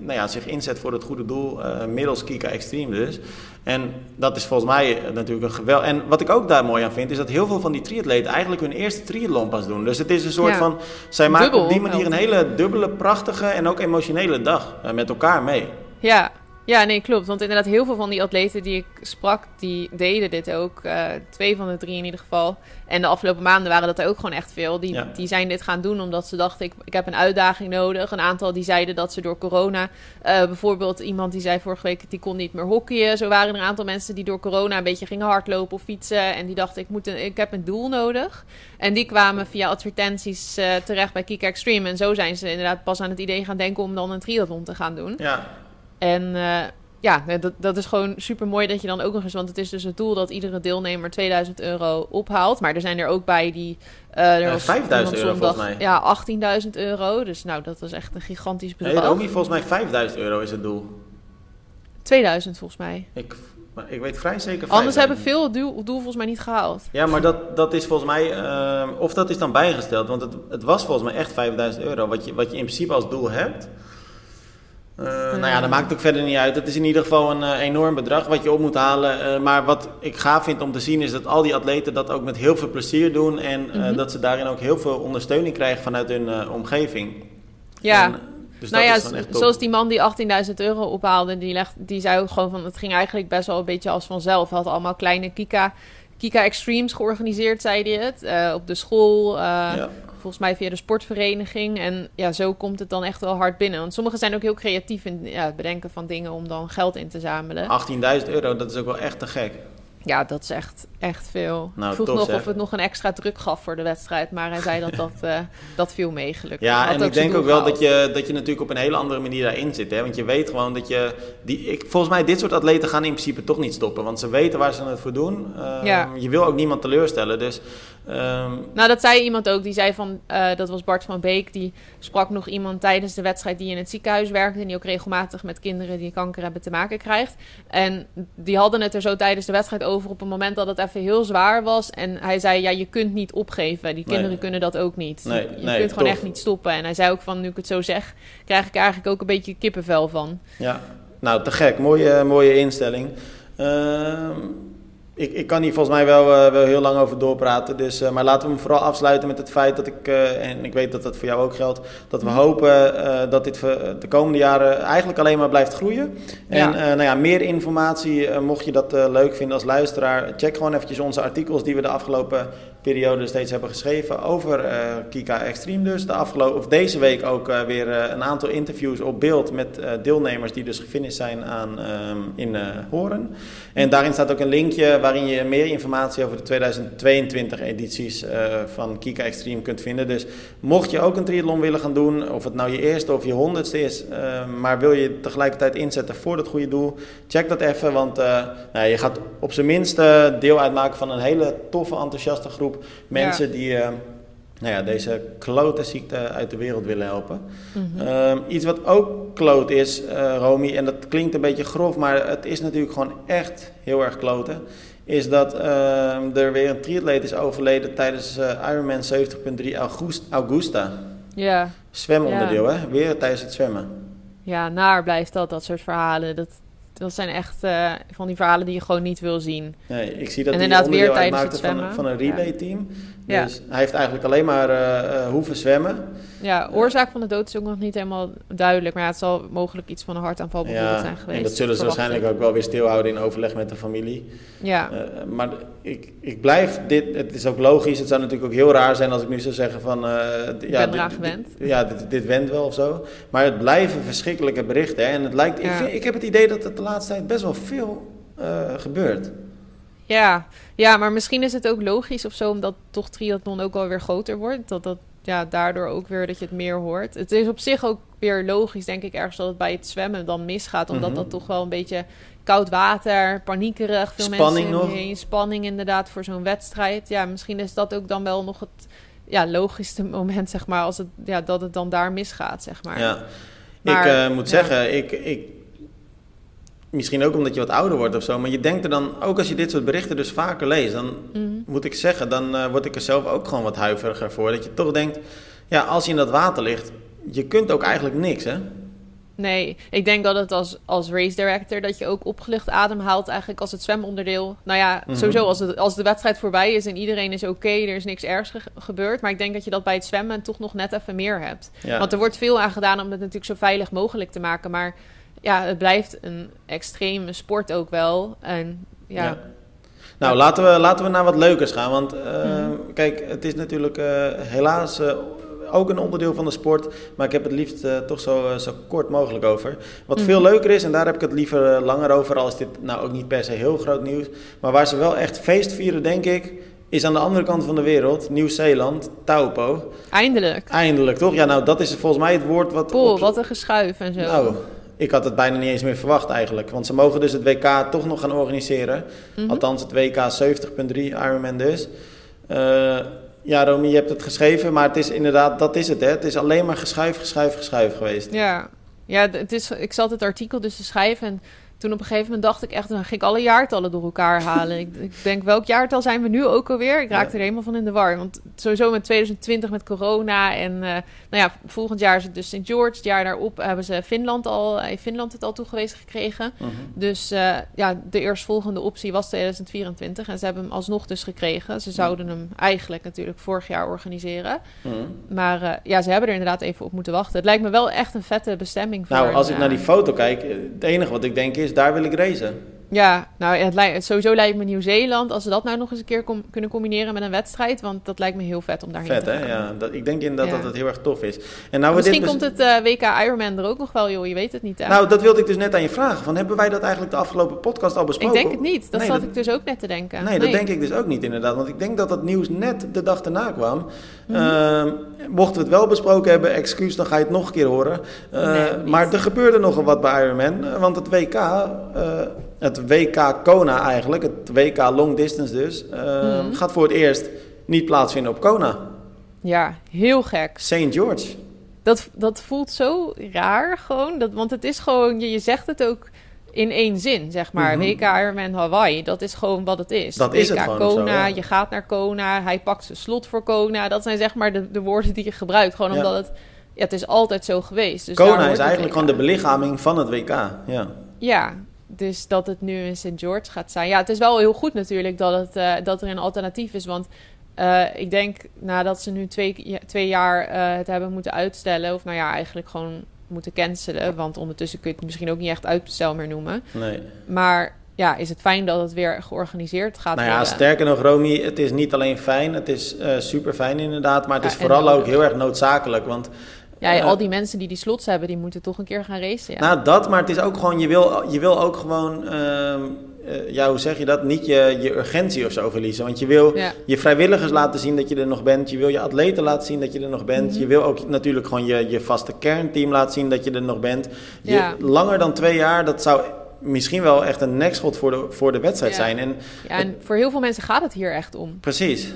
[SPEAKER 1] nou ja, zich inzet voor het goede doel, middels Kika Extreme dus. En dat is volgens mij natuurlijk een geweld. En wat ik ook daar mooi aan vind, is dat heel veel van die triatleten eigenlijk hun eerste triathlon pas doen. Dus het is een soort
[SPEAKER 2] Ja.
[SPEAKER 1] van, zij maken op die manier een hele dubbele, prachtige en ook emotionele dag met elkaar mee.
[SPEAKER 2] Ja. Ja, nee, klopt. Want inderdaad, heel veel van die atleten die ik sprak, die deden dit ook. Eh, twee van de drie in ieder geval. En de afgelopen maanden waren dat er ook gewoon echt veel. Die,
[SPEAKER 1] Ja.
[SPEAKER 2] die zijn dit gaan doen omdat ze dachten, ik, ik heb een uitdaging nodig. Een aantal die zeiden dat ze door corona... eh, bijvoorbeeld iemand die zei vorige week, die kon niet meer hockeyen. Zo waren er een aantal mensen die door corona een beetje gingen hardlopen of fietsen. En die dachten, ik, moet een, ik heb een doel nodig. En die kwamen via advertenties eh, terecht bij Kika Extreme. En zo zijn ze inderdaad pas aan het idee gaan denken om dan een triathlon te gaan doen.
[SPEAKER 1] Ja,
[SPEAKER 2] En eh, ja, dat, dat is gewoon super mooi dat je dan ook nog eens, want het is dus het doel dat iedere deelnemer 2000 euro ophaalt. Maar er zijn er ook bij die. eh er was
[SPEAKER 1] 5000
[SPEAKER 2] iemand
[SPEAKER 1] euro volgens mij.
[SPEAKER 2] Ja, 18.000 euro. Dus nou, dat is echt een gigantisch
[SPEAKER 1] nee,
[SPEAKER 2] bedrag.
[SPEAKER 1] Romy, volgens mij 5000 euro is het doel.
[SPEAKER 2] 2000 volgens mij.
[SPEAKER 1] Ik, maar ik weet vrij zeker
[SPEAKER 2] Anders
[SPEAKER 1] 5000.
[SPEAKER 2] hebben veel het doel, doel volgens mij niet gehaald.
[SPEAKER 1] Ja, maar dat, dat is volgens mij, eh, of dat is dan bijgesteld, want het, het was volgens mij echt 5000 euro, wat je, wat je in principe als doel hebt. Eh, Nou ja, dat maakt ook verder niet uit. Het is in ieder geval een eh, enorm bedrag wat je op moet halen. Eh, maar wat ik gaaf vind om te zien is dat al die atleten dat ook met heel veel plezier doen. En
[SPEAKER 2] Mhm.
[SPEAKER 1] dat ze daarin ook heel veel ondersteuning krijgen vanuit hun omgeving.
[SPEAKER 2] Ja.
[SPEAKER 1] En, dus
[SPEAKER 2] nou
[SPEAKER 1] dat
[SPEAKER 2] ja,
[SPEAKER 1] is echt
[SPEAKER 2] zoals die man die 18.000 euro ophaalde, die, legt, die zei ook gewoon van het ging eigenlijk best wel een beetje als vanzelf. Hij had allemaal kleine Kika, Kika Extremes georganiseerd, zei hij het. eh, op de school, eh,
[SPEAKER 1] Ja.
[SPEAKER 2] volgens mij via de sportvereniging. En ja, zo komt het dan echt wel hard binnen. Want sommigen zijn ook heel creatief in ja, het bedenken van dingen om dan geld in te zamelen.
[SPEAKER 1] 18.000 euro, dat is ook wel echt te gek.
[SPEAKER 2] Ja, dat is echt, echt veel.
[SPEAKER 1] Nou,
[SPEAKER 2] ik vroeg
[SPEAKER 1] tof,
[SPEAKER 2] nog of het nog een extra druk gaf voor de wedstrijd. Maar hij zei dat dat, eh, dat viel mee, gelukkig.
[SPEAKER 1] Ja, en ik denk ook wel dat je, dat je natuurlijk op een hele andere manier daarin zit. Hè? Want je weet gewoon dat je... Die, ik, volgens mij, dit soort atleten gaan in principe toch niet stoppen. Want ze weten waar ze het voor doen. Ehm,
[SPEAKER 2] Ja.
[SPEAKER 1] Je wil ook niemand teleurstellen. Dus Ehm,
[SPEAKER 2] Nou, dat zei iemand ook. Die zei van, eh, dat was Bart van Beek. Die sprak nog iemand tijdens de wedstrijd die in het ziekenhuis werkte. En die ook regelmatig met kinderen die kanker hebben te maken krijgt. En die hadden het er zo tijdens de wedstrijd over op een moment dat het even heel zwaar was. En hij zei, ja, je kunt niet opgeven. Die kinderen
[SPEAKER 1] Nee.
[SPEAKER 2] kunnen dat ook niet.
[SPEAKER 1] Nee,
[SPEAKER 2] je
[SPEAKER 1] nee,
[SPEAKER 2] kunt gewoon
[SPEAKER 1] tof.
[SPEAKER 2] echt niet stoppen. En hij zei ook van, nu ik het zo zeg, krijg ik eigenlijk ook een beetje kippenvel van.
[SPEAKER 1] Ja, nou te gek. Mooie, mooie instelling. Ehm, ik, ik kan hier volgens mij wel, eh, wel heel lang over doorpraten. Dus, eh, maar laten we hem vooral afsluiten met het feit dat ik, eh, en ik weet dat dat voor jou ook geldt, dat we hopen eh, dat dit de komende jaren eigenlijk alleen maar blijft groeien. En
[SPEAKER 2] Ja.
[SPEAKER 1] nou ja, meer informatie, mocht je dat leuk vinden als luisteraar, check gewoon eventjes onze artikels die we de afgelopen periode steeds hebben geschreven over eh, Kika Extreme dus. De afgelopen, of deze week ook eh, weer eh, een aantal interviews op beeld met deelnemers die dus gefinished zijn aan, ehm, in Horen. En daarin staat ook een linkje waarin je meer informatie over de 2022 edities van Kika Extreme kunt vinden. Dus mocht je ook een triathlon willen gaan doen, of het nou je eerste of je honderdste is, eh, maar wil je tegelijkertijd inzetten voor dat goede doel, check dat even, want nou, je gaat op zijn minst eh, deel uitmaken van een hele toffe, enthousiaste groep mensen die eh, nou ja, deze klote ziekte uit de wereld willen helpen.
[SPEAKER 2] Mhm.
[SPEAKER 1] Ehm, iets wat ook kloot is, eh Romy, en dat klinkt een beetje grof, maar het is natuurlijk gewoon echt heel erg kloten. Is dat ehm, er weer een triatleet is overleden tijdens eh, Ironman 70.3 August, Augusta.
[SPEAKER 2] Ja.
[SPEAKER 1] Zwemonderdeel, hè? Weer tijdens het zwemmen.
[SPEAKER 2] ja, naar blijft dat, dat soort verhalen. Dat, dat zijn echt eh, van die verhalen die je gewoon niet wil zien.
[SPEAKER 1] Nee, ik zie dat
[SPEAKER 2] En inderdaad weer tijdens het
[SPEAKER 1] van,
[SPEAKER 2] zwemmen.
[SPEAKER 1] van een relay-team.
[SPEAKER 2] Ja.
[SPEAKER 1] Dus hij heeft eigenlijk alleen maar eh, hoeven zwemmen.
[SPEAKER 2] Ja, oorzaak van de dood is ook nog niet helemaal duidelijk. Maar ja, het zal mogelijk iets van een hartaanval bijvoorbeeld zijn geweest.
[SPEAKER 1] en dat zullen ze waarschijnlijk ook wel weer stilhouden in overleg met de familie.
[SPEAKER 2] Ja,
[SPEAKER 1] maar ik, ik blijf dit, het is ook logisch, het zou natuurlijk ook heel raar zijn als ik nu zou zeggen van...
[SPEAKER 2] ik
[SPEAKER 1] ja,
[SPEAKER 2] ben
[SPEAKER 1] dit-
[SPEAKER 2] eraan gewend.
[SPEAKER 1] Ja, dit, dit went wel of zo. Maar het blijven verschrikkelijke berichten. Hè? En het lijkt, ik, vind- ik heb het idee dat het de laatste tijd best wel veel eh, gebeurt.
[SPEAKER 2] Ja. ja, maar misschien is het ook logisch of zo, omdat toch triathlon ook wel weer groter wordt. Dat dat ja, daardoor ook weer dat je het meer hoort. Het is op zich ook weer logisch, denk ik, ergens dat het bij het zwemmen dan misgaat. Omdat
[SPEAKER 1] Mhm.
[SPEAKER 2] dat toch wel een beetje koud water, paniekerig, veel
[SPEAKER 1] Spanning
[SPEAKER 2] mensen heen, spanning inderdaad voor zo'n wedstrijd. Ja, misschien is dat ook dan wel nog het ja, logischste moment, zeg maar, als het, ja, dat het dan daar misgaat, zeg maar.
[SPEAKER 1] Ja.
[SPEAKER 2] Maar,
[SPEAKER 1] ik eh, moet
[SPEAKER 2] ja.
[SPEAKER 1] zeggen, ik, ik, misschien ook omdat je wat ouder wordt of zo, maar je denkt er dan, ook als je dit soort berichten dus vaker leest, dan
[SPEAKER 2] Mhm.
[SPEAKER 1] moet ik zeggen, dan eh, word ik er zelf ook gewoon wat huiveriger voor. Dat je toch denkt, ja, als je in dat water ligt, je kunt ook eigenlijk niks, hè?
[SPEAKER 2] Nee, ik denk dat het als, als race director dat je ook opgelucht adem haalt eigenlijk als het zwemonderdeel. Nou ja,
[SPEAKER 1] Mhm.
[SPEAKER 2] sowieso als, het, als de wedstrijd voorbij is en iedereen is oké, er is niks ergs ge- gebeurd. Maar ik denk dat je dat bij het zwemmen toch nog net even meer hebt.
[SPEAKER 1] Ja.
[SPEAKER 2] Want er wordt veel aan gedaan om het natuurlijk zo veilig mogelijk te maken. Maar ja, het blijft een extreme sport ook wel. En ja,
[SPEAKER 1] Ja. Nou, laten we, laten we naar wat leukers gaan. Want eh,
[SPEAKER 2] Mhm.
[SPEAKER 1] kijk, het is natuurlijk eh, helaas eh, ook een onderdeel van de sport. Maar ik heb het liefst eh, toch zo, zo kort mogelijk over. Wat
[SPEAKER 2] Mhm.
[SPEAKER 1] veel leuker is, en daar heb ik het liever langer over. Al is dit nou ook niet per se heel groot nieuws. Maar waar ze wel echt feest vieren, denk ik. Is aan de andere kant van de wereld, Nieuw-Zeeland, Taupo.
[SPEAKER 2] eindelijk.
[SPEAKER 1] Eindelijk, toch? Ja, nou, dat is volgens mij het woord wat. Op-
[SPEAKER 2] wat een geschuif en zo.
[SPEAKER 1] Nou, ik had het bijna niet eens meer verwacht eigenlijk. Want ze mogen dus het WK toch nog gaan organiseren.
[SPEAKER 2] Mhm.
[SPEAKER 1] Althans, het WK 70.3 Ironman dus. Eh, ja, Romy, je hebt het geschreven, maar het is inderdaad, dat is het hè. Het is alleen maar geschuif, geschuif, geschuif geweest.
[SPEAKER 2] Ja, ja het is, ik zat het artikel dus te schrijven en toen op een gegeven moment dacht ik echt, dan ging ik alle jaartallen door elkaar halen. ik, ik denk, welk jaartal zijn we nu ook alweer? Ik raakte
[SPEAKER 1] Ja.
[SPEAKER 2] er helemaal van in de war. Want sowieso met 2020 met corona en eh, nou ja, volgend jaar is het dus St. George. Het jaar daarop hebben ze Finland al, heeft Finland het al toegewezen gekregen.
[SPEAKER 1] Mhm.
[SPEAKER 2] Dus eh, ja, de eerstvolgende optie was 2024 en ze hebben hem alsnog dus gekregen. Ze zouden hem eigenlijk natuurlijk vorig jaar organiseren.
[SPEAKER 1] Mhm.
[SPEAKER 2] Maar eh, ja, ze hebben er inderdaad even op moeten wachten. Het lijkt me wel echt een vette bestemming voor.
[SPEAKER 1] Nou, als
[SPEAKER 2] een,
[SPEAKER 1] ik naar
[SPEAKER 2] eh,
[SPEAKER 1] die foto kijk, eh, het enige wat ik denk is, daar wil ik racen.
[SPEAKER 2] Ja, nou, het lijkt, sowieso lijkt me Nieuw-Zeeland, als ze dat nou nog eens een keer com- kunnen combineren met een wedstrijd, want dat lijkt me heel vet om daarheen
[SPEAKER 1] Vet
[SPEAKER 2] te
[SPEAKER 1] hè?
[SPEAKER 2] gaan.
[SPEAKER 1] Ja, dat, ik denk inderdaad
[SPEAKER 2] Ja.
[SPEAKER 1] dat het heel erg tof is. En nou,
[SPEAKER 2] Misschien
[SPEAKER 1] dit
[SPEAKER 2] komt het eh, WK Ironman er ook nog wel, joh, je weet het niet, hè?
[SPEAKER 1] Nou, dat wilde ik dus net aan je vragen. Van, hebben wij dat eigenlijk de afgelopen podcast al
[SPEAKER 2] ik
[SPEAKER 1] besproken?
[SPEAKER 2] denk het niet. Dat
[SPEAKER 1] Nee,
[SPEAKER 2] zat
[SPEAKER 1] dat-
[SPEAKER 2] ik dus ook net te denken.
[SPEAKER 1] Nee, dat denk ik dus ook niet inderdaad. Want ik denk dat dat nieuws net de dag erna kwam. Ehm, mochten we het wel besproken hebben, excuus, dan ga je het nog een keer horen. Eh,
[SPEAKER 2] Nee,
[SPEAKER 1] maar er gebeurde nogal wat bij Ironman. eh, Want het WK, het WK Kona eigenlijk, het WK Long Distance dus, eh,
[SPEAKER 2] Mhm.
[SPEAKER 1] gaat voor het eerst niet plaatsvinden op Kona.
[SPEAKER 2] Ja, heel gek.
[SPEAKER 1] St. George.
[SPEAKER 2] Dat, dat voelt zo raar gewoon. Dat, want het is gewoon, je, je zegt het ook in één zin, zeg maar.
[SPEAKER 1] Mhm.
[SPEAKER 2] WK Ironman Hawaii, dat is gewoon wat het is.
[SPEAKER 1] Dat
[SPEAKER 2] WK
[SPEAKER 1] is het gewoon
[SPEAKER 2] Kona,
[SPEAKER 1] zo, ja.
[SPEAKER 2] je gaat naar Kona, hij pakt zijn slot voor Kona. Dat zijn zeg maar de, de woorden die je gebruikt. Gewoon
[SPEAKER 1] Ja.
[SPEAKER 2] omdat het, ja, het is altijd zo geweest. Dus
[SPEAKER 1] Kona is eigenlijk gewoon de belichaming van het WK. Ja.
[SPEAKER 2] Ja, dus dat het nu in St. George gaat zijn. Ja, het is wel heel goed natuurlijk dat, het, eh, dat er een alternatief is. Want eh, ik denk nadat ze nu twee, twee jaar eh, het hebben moeten uitstellen... of nou ja, eigenlijk gewoon moeten cancelen... want ondertussen kun je het misschien ook niet echt uitstel meer noemen.
[SPEAKER 1] Nee.
[SPEAKER 2] Maar ja, is het fijn dat het weer georganiseerd gaat
[SPEAKER 1] Nou ja,
[SPEAKER 2] worden.
[SPEAKER 1] sterker nog, Romy, het is niet alleen fijn, het is eh, super fijn inderdaad, maar het
[SPEAKER 2] Ja,
[SPEAKER 1] is vooral ook heel erg noodzakelijk. Want
[SPEAKER 2] Ja, al die mensen die die slots hebben, die moeten toch een keer gaan racen. Ja.
[SPEAKER 1] Nou, dat, maar het is ook gewoon, je wil, je wil ook gewoon, ehm, eh, ja, hoe zeg je dat, niet je, je urgentie of zo verliezen. Want je wil
[SPEAKER 2] Ja.
[SPEAKER 1] je vrijwilligers laten zien dat je er nog bent, je wil je atleten laten zien dat je er nog bent,
[SPEAKER 2] Mhm.
[SPEAKER 1] je wil ook natuurlijk gewoon je, je vaste kernteam laten zien dat je er nog bent. Je,
[SPEAKER 2] Ja.
[SPEAKER 1] Langer dan twee jaar, dat zou misschien wel echt een nekschot voor de, voor de wedstrijd zijn. En
[SPEAKER 2] ja, en voor heel veel mensen gaat het hier echt om.
[SPEAKER 1] precies,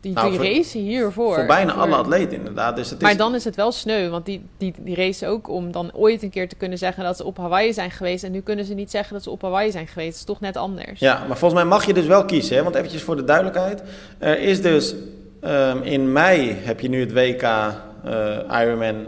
[SPEAKER 2] Die,
[SPEAKER 1] Nou,
[SPEAKER 2] die
[SPEAKER 1] voor-
[SPEAKER 2] racen hiervoor.
[SPEAKER 1] voor bijna
[SPEAKER 2] Voor-
[SPEAKER 1] alle atleten inderdaad. Dus het is,
[SPEAKER 2] Maar dan is het wel sneu, want die, die, die racen ook om dan ooit een keer te kunnen zeggen dat ze op Hawaii zijn geweest. En nu kunnen ze niet zeggen dat ze op Hawaii zijn geweest. Dat is toch net anders.
[SPEAKER 1] Ja, maar volgens mij mag je dus wel kiezen. Hè? Want eventjes voor de duidelijkheid. Er is dus ehm, in mei heb je nu het WK eh, Ironman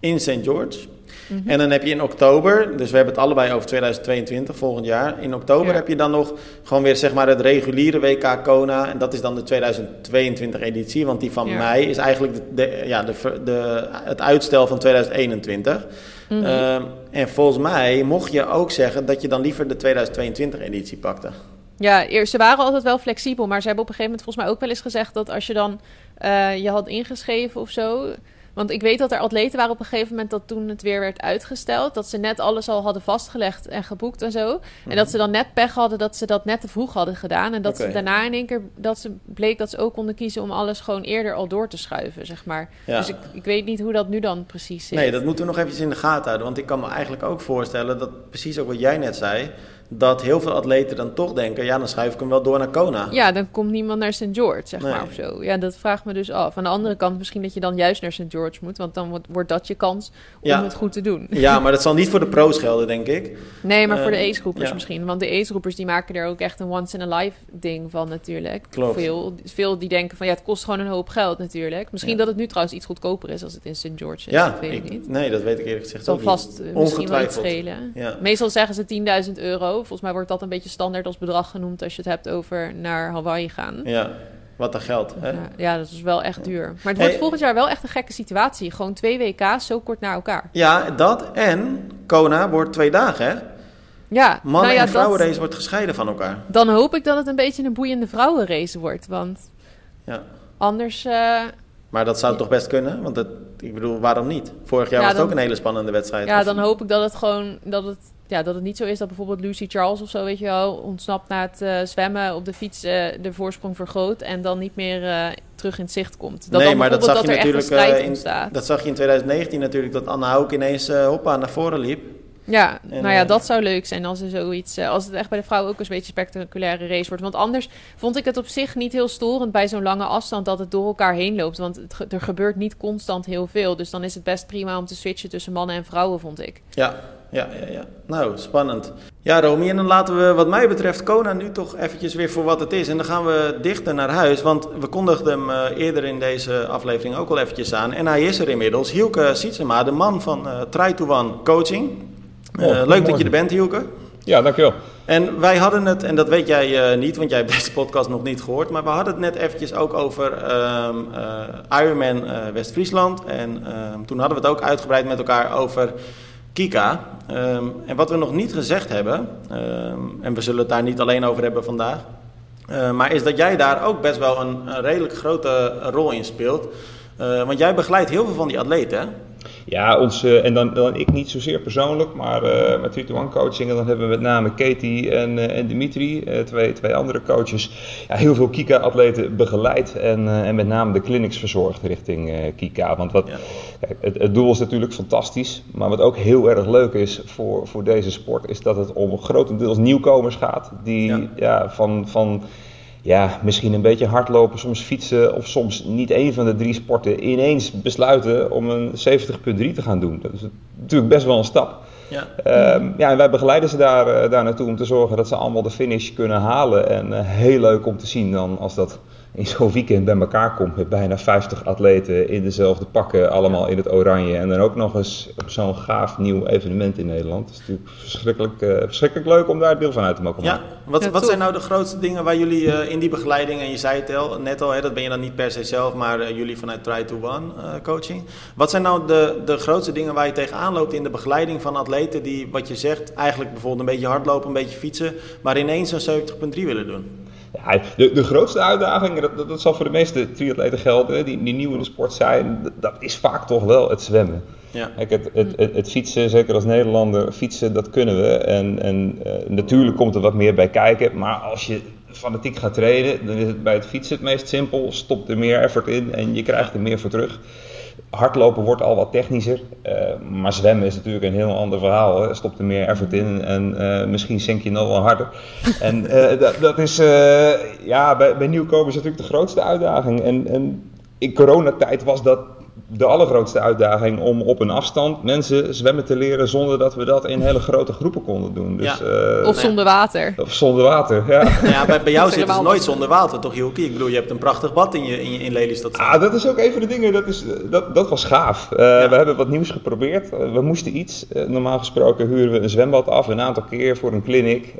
[SPEAKER 1] in St. George.
[SPEAKER 2] Mhm.
[SPEAKER 1] En dan heb je in oktober, dus we hebben het allebei over 2022, volgend jaar. In oktober
[SPEAKER 2] Ja.
[SPEAKER 1] heb je dan nog gewoon weer zeg maar het reguliere WK Kona. En dat is dan de 2022 editie. Want die van
[SPEAKER 2] Ja.
[SPEAKER 1] mei is eigenlijk de, de- ja, de, de, het uitstel van 2021.
[SPEAKER 2] Mhm.
[SPEAKER 1] Ehm, en volgens mij mocht je ook zeggen dat je dan liever de 2022 editie pakte.
[SPEAKER 2] Ja, eerst, ze waren altijd wel flexibel, maar ze hebben op een gegeven moment volgens mij ook wel eens gezegd dat als je dan eh, je had ingeschreven of zo. Want ik weet dat er atleten waren op een gegeven moment dat toen het weer werd uitgesteld, dat ze net alles al hadden vastgelegd en geboekt en zo. En dat ze dan net pech hadden dat ze dat net te vroeg hadden gedaan. En dat ze daarna in één keer dat ze bleek dat ze ook konden kiezen om alles gewoon eerder al door te schuiven, zeg maar.
[SPEAKER 1] Ja.
[SPEAKER 2] Dus ik, ik weet niet hoe dat nu dan precies zit.
[SPEAKER 1] Nee, dat moeten we nog eventjes in de gaten houden. Want ik kan me eigenlijk ook voorstellen dat, precies ook wat jij net zei, dat heel veel atleten dan toch denken, ja, dan schuif ik hem wel door naar Kona.
[SPEAKER 2] Ja, dan komt niemand naar St. George, zeg
[SPEAKER 1] Nee.
[SPEAKER 2] maar, of zo. Ja, dat vraagt me dus af. Aan de andere kant misschien dat je dan juist naar St. George moet, want dan wordt, wordt dat je kans om
[SPEAKER 1] Ja.
[SPEAKER 2] het goed te doen.
[SPEAKER 1] Ja, maar dat zal niet voor de pro's gelden, denk ik.
[SPEAKER 2] Nee, maar voor de
[SPEAKER 1] Eh,
[SPEAKER 2] ace-groepers
[SPEAKER 1] ja.
[SPEAKER 2] misschien. Want de ace-groepers die maken er ook echt een once-in-a-life ding van natuurlijk.
[SPEAKER 1] Klopt.
[SPEAKER 2] Veel, veel die denken van ja, het kost gewoon een hoop geld natuurlijk. Misschien
[SPEAKER 1] Ja.
[SPEAKER 2] dat het nu trouwens iets goedkoper is als het in St. George is.
[SPEAKER 1] Ja,
[SPEAKER 2] dat weet ik,
[SPEAKER 1] ik-
[SPEAKER 2] niet.
[SPEAKER 1] nee, dat weet ik eerlijk gezegd ook
[SPEAKER 2] vast
[SPEAKER 1] niet.
[SPEAKER 2] eh, misschien wel iets schelen. Meestal zeggen ze 10.000 euro. Volgens mij wordt dat een beetje standaard als bedrag genoemd als je het hebt over naar Hawaii gaan.
[SPEAKER 1] ja, wat dan geldt. Hè?
[SPEAKER 2] Ja, ja, dat is wel echt duur. Maar het
[SPEAKER 1] Hey.
[SPEAKER 2] wordt volgend jaar wel echt een gekke situatie. Gewoon twee WK's zo kort na elkaar.
[SPEAKER 1] Ja, dat en Kona wordt twee dagen, hè?
[SPEAKER 2] Ja,
[SPEAKER 1] Mannen-
[SPEAKER 2] nou ja,
[SPEAKER 1] en
[SPEAKER 2] dat,
[SPEAKER 1] vrouwenrace wordt gescheiden van elkaar.
[SPEAKER 2] dan hoop ik dat het een beetje een boeiende vrouwenrace wordt. Want
[SPEAKER 1] Ja.
[SPEAKER 2] anders... eh,
[SPEAKER 1] Maar dat zou toch best kunnen? Want het, ik bedoel, waarom niet? Vorig jaar
[SPEAKER 2] Ja,
[SPEAKER 1] was het
[SPEAKER 2] dan-
[SPEAKER 1] ook een hele spannende wedstrijd.
[SPEAKER 2] ja,
[SPEAKER 1] Of-
[SPEAKER 2] dan hoop ik dat het gewoon... Dat het, ja, dat het niet zo is dat bijvoorbeeld Lucy Charles of zo, weet je wel... ontsnapt na het eh, zwemmen op de fiets eh, de voorsprong vergroot... en dan niet meer eh, terug in het zicht komt. Dat
[SPEAKER 1] nee,
[SPEAKER 2] dan
[SPEAKER 1] maar dat zag je natuurlijk in,
[SPEAKER 2] ontstaat.
[SPEAKER 1] dat zag je in 2019 natuurlijk, dat Anna Houk ineens hoppa naar voren liep.
[SPEAKER 2] Ja,
[SPEAKER 1] En,
[SPEAKER 2] nou ja, dat zou leuk zijn als er zoiets, als het echt bij de vrouwen ook een beetje spectaculaire race wordt. Want anders vond ik het op zich niet heel storend bij zo'n lange afstand dat het door elkaar heen loopt. Want het, er gebeurt niet constant heel veel. Dus dan is het best prima om te switchen tussen mannen en vrouwen, vond ik.
[SPEAKER 1] Ja, ja, ja, ja. Nou, spannend. Ja, Romy, en dan laten we wat mij betreft Kona nu toch eventjes weer voor wat het is. En dan gaan we dichter naar huis, want we kondigden hem eh, eerder in deze aflevering ook al eventjes aan. En hij is er inmiddels. Hielke Sietsema, de man van eh Try to One Coaching. Eh,
[SPEAKER 3] Oh,
[SPEAKER 1] leuk dat je er bent, Hielke.
[SPEAKER 3] Ja, dankjewel.
[SPEAKER 1] En wij hadden het, en dat weet jij eh, niet, want jij hebt deze podcast nog niet gehoord, maar we hadden het net eventjes ook over eh, Ironman eh, West-Friesland. En ehm, toen hadden we het ook uitgebreid met elkaar over Kika. Ehm, en wat we nog niet gezegd hebben, ehm, en we zullen het daar niet alleen over hebben vandaag, eh, maar is dat jij daar ook best wel een, een redelijk grote rol in speelt. Eh, want jij begeleidt heel veel van die atleten, hè?
[SPEAKER 3] Ja, ons, eh, en dan, dan ik niet zozeer persoonlijk, maar eh, met 3 to 1 coaching. En dan hebben we met name Katie en, eh, en Dimitri, twee, twee andere coaches, ja, heel veel Kika-atleten begeleid. En, en met name de clinics verzorgd richting Kika. Want wat,
[SPEAKER 1] Ja.
[SPEAKER 3] kijk, het, het doel is natuurlijk fantastisch. Maar wat ook heel erg leuk is voor, voor deze sport, is dat het om grotendeels nieuwkomers gaat. Die
[SPEAKER 1] Ja.
[SPEAKER 3] ja. van. van ja, misschien een beetje hardlopen, soms fietsen of soms niet één van de drie sporten ineens besluiten om een 70.3 te gaan doen. Dat is natuurlijk best wel een stap. Ja. Ehm, ja, en wij begeleiden ze daar, uh, daar naartoe om te zorgen dat ze allemaal de finish kunnen halen. En uh, heel leuk om te zien dan als dat in zo'n weekend bij elkaar komt met bijna 50 atleten in dezelfde pakken, allemaal in het oranje. En dan ook nog eens op zo'n gaaf nieuw evenement in Nederland. Het is natuurlijk verschrikkelijk, uh, verschrikkelijk leuk om daar deel van uit te mogen maken.
[SPEAKER 1] Ja, wat, wat zijn nou de grootste dingen waar jullie uh, in die begeleiding, en je zei het al, net al, hè, dat ben je dan niet per se zelf, maar uh, jullie vanuit Try to One coaching. Wat zijn nou de, de grootste dingen waar je tegenaan loopt in de begeleiding van atleten die, wat je zegt, eigenlijk bijvoorbeeld een beetje hardlopen, een beetje fietsen, maar ineens een 70.3 willen doen?
[SPEAKER 3] Ja, de, de grootste uitdaging, dat, dat, zal voor de meeste triatleten gelden, die, die nieuw in de sport zijn, dat is vaak toch wel het zwemmen. Ja. Kijk, het, het, het, het, fietsen, zeker als Nederlander, fietsen, dat kunnen we. En, en uh, natuurlijk komt er wat meer bij kijken, maar als je fanatiek gaat trainen, dan is het bij het fietsen het meest simpel. Stop er meer effort in en je krijgt er meer voor terug. Hardlopen wordt al wat technischer, uh, maar zwemmen is natuurlijk een heel ander verhaal. Hè. Stopt er meer effort in en uh, misschien zink je nog wel harder. en uh, dat, dat, is ja, bij, bij nieuwkomers natuurlijk de grootste uitdaging. En, en in coronatijd was dat de allergrootste uitdaging om op een afstand mensen zwemmen te leren zonder dat we dat in hele grote groepen konden doen. Dus,
[SPEAKER 2] ja. uh, of zonder water.
[SPEAKER 3] Of zonder water, ja.
[SPEAKER 1] ja bij, bij jou zitten ze nooit zonder water, toch Hilke? Ik bedoel, je hebt een prachtig bad in, je, in, in Lelystad.
[SPEAKER 3] Ah, dat is ook een van de dingen, dat, is, dat, dat was gaaf. Uh, ja. We hebben wat nieuws geprobeerd. we moesten iets. Uh, normaal gesproken huren we een zwembad af een aantal keer voor een clinic.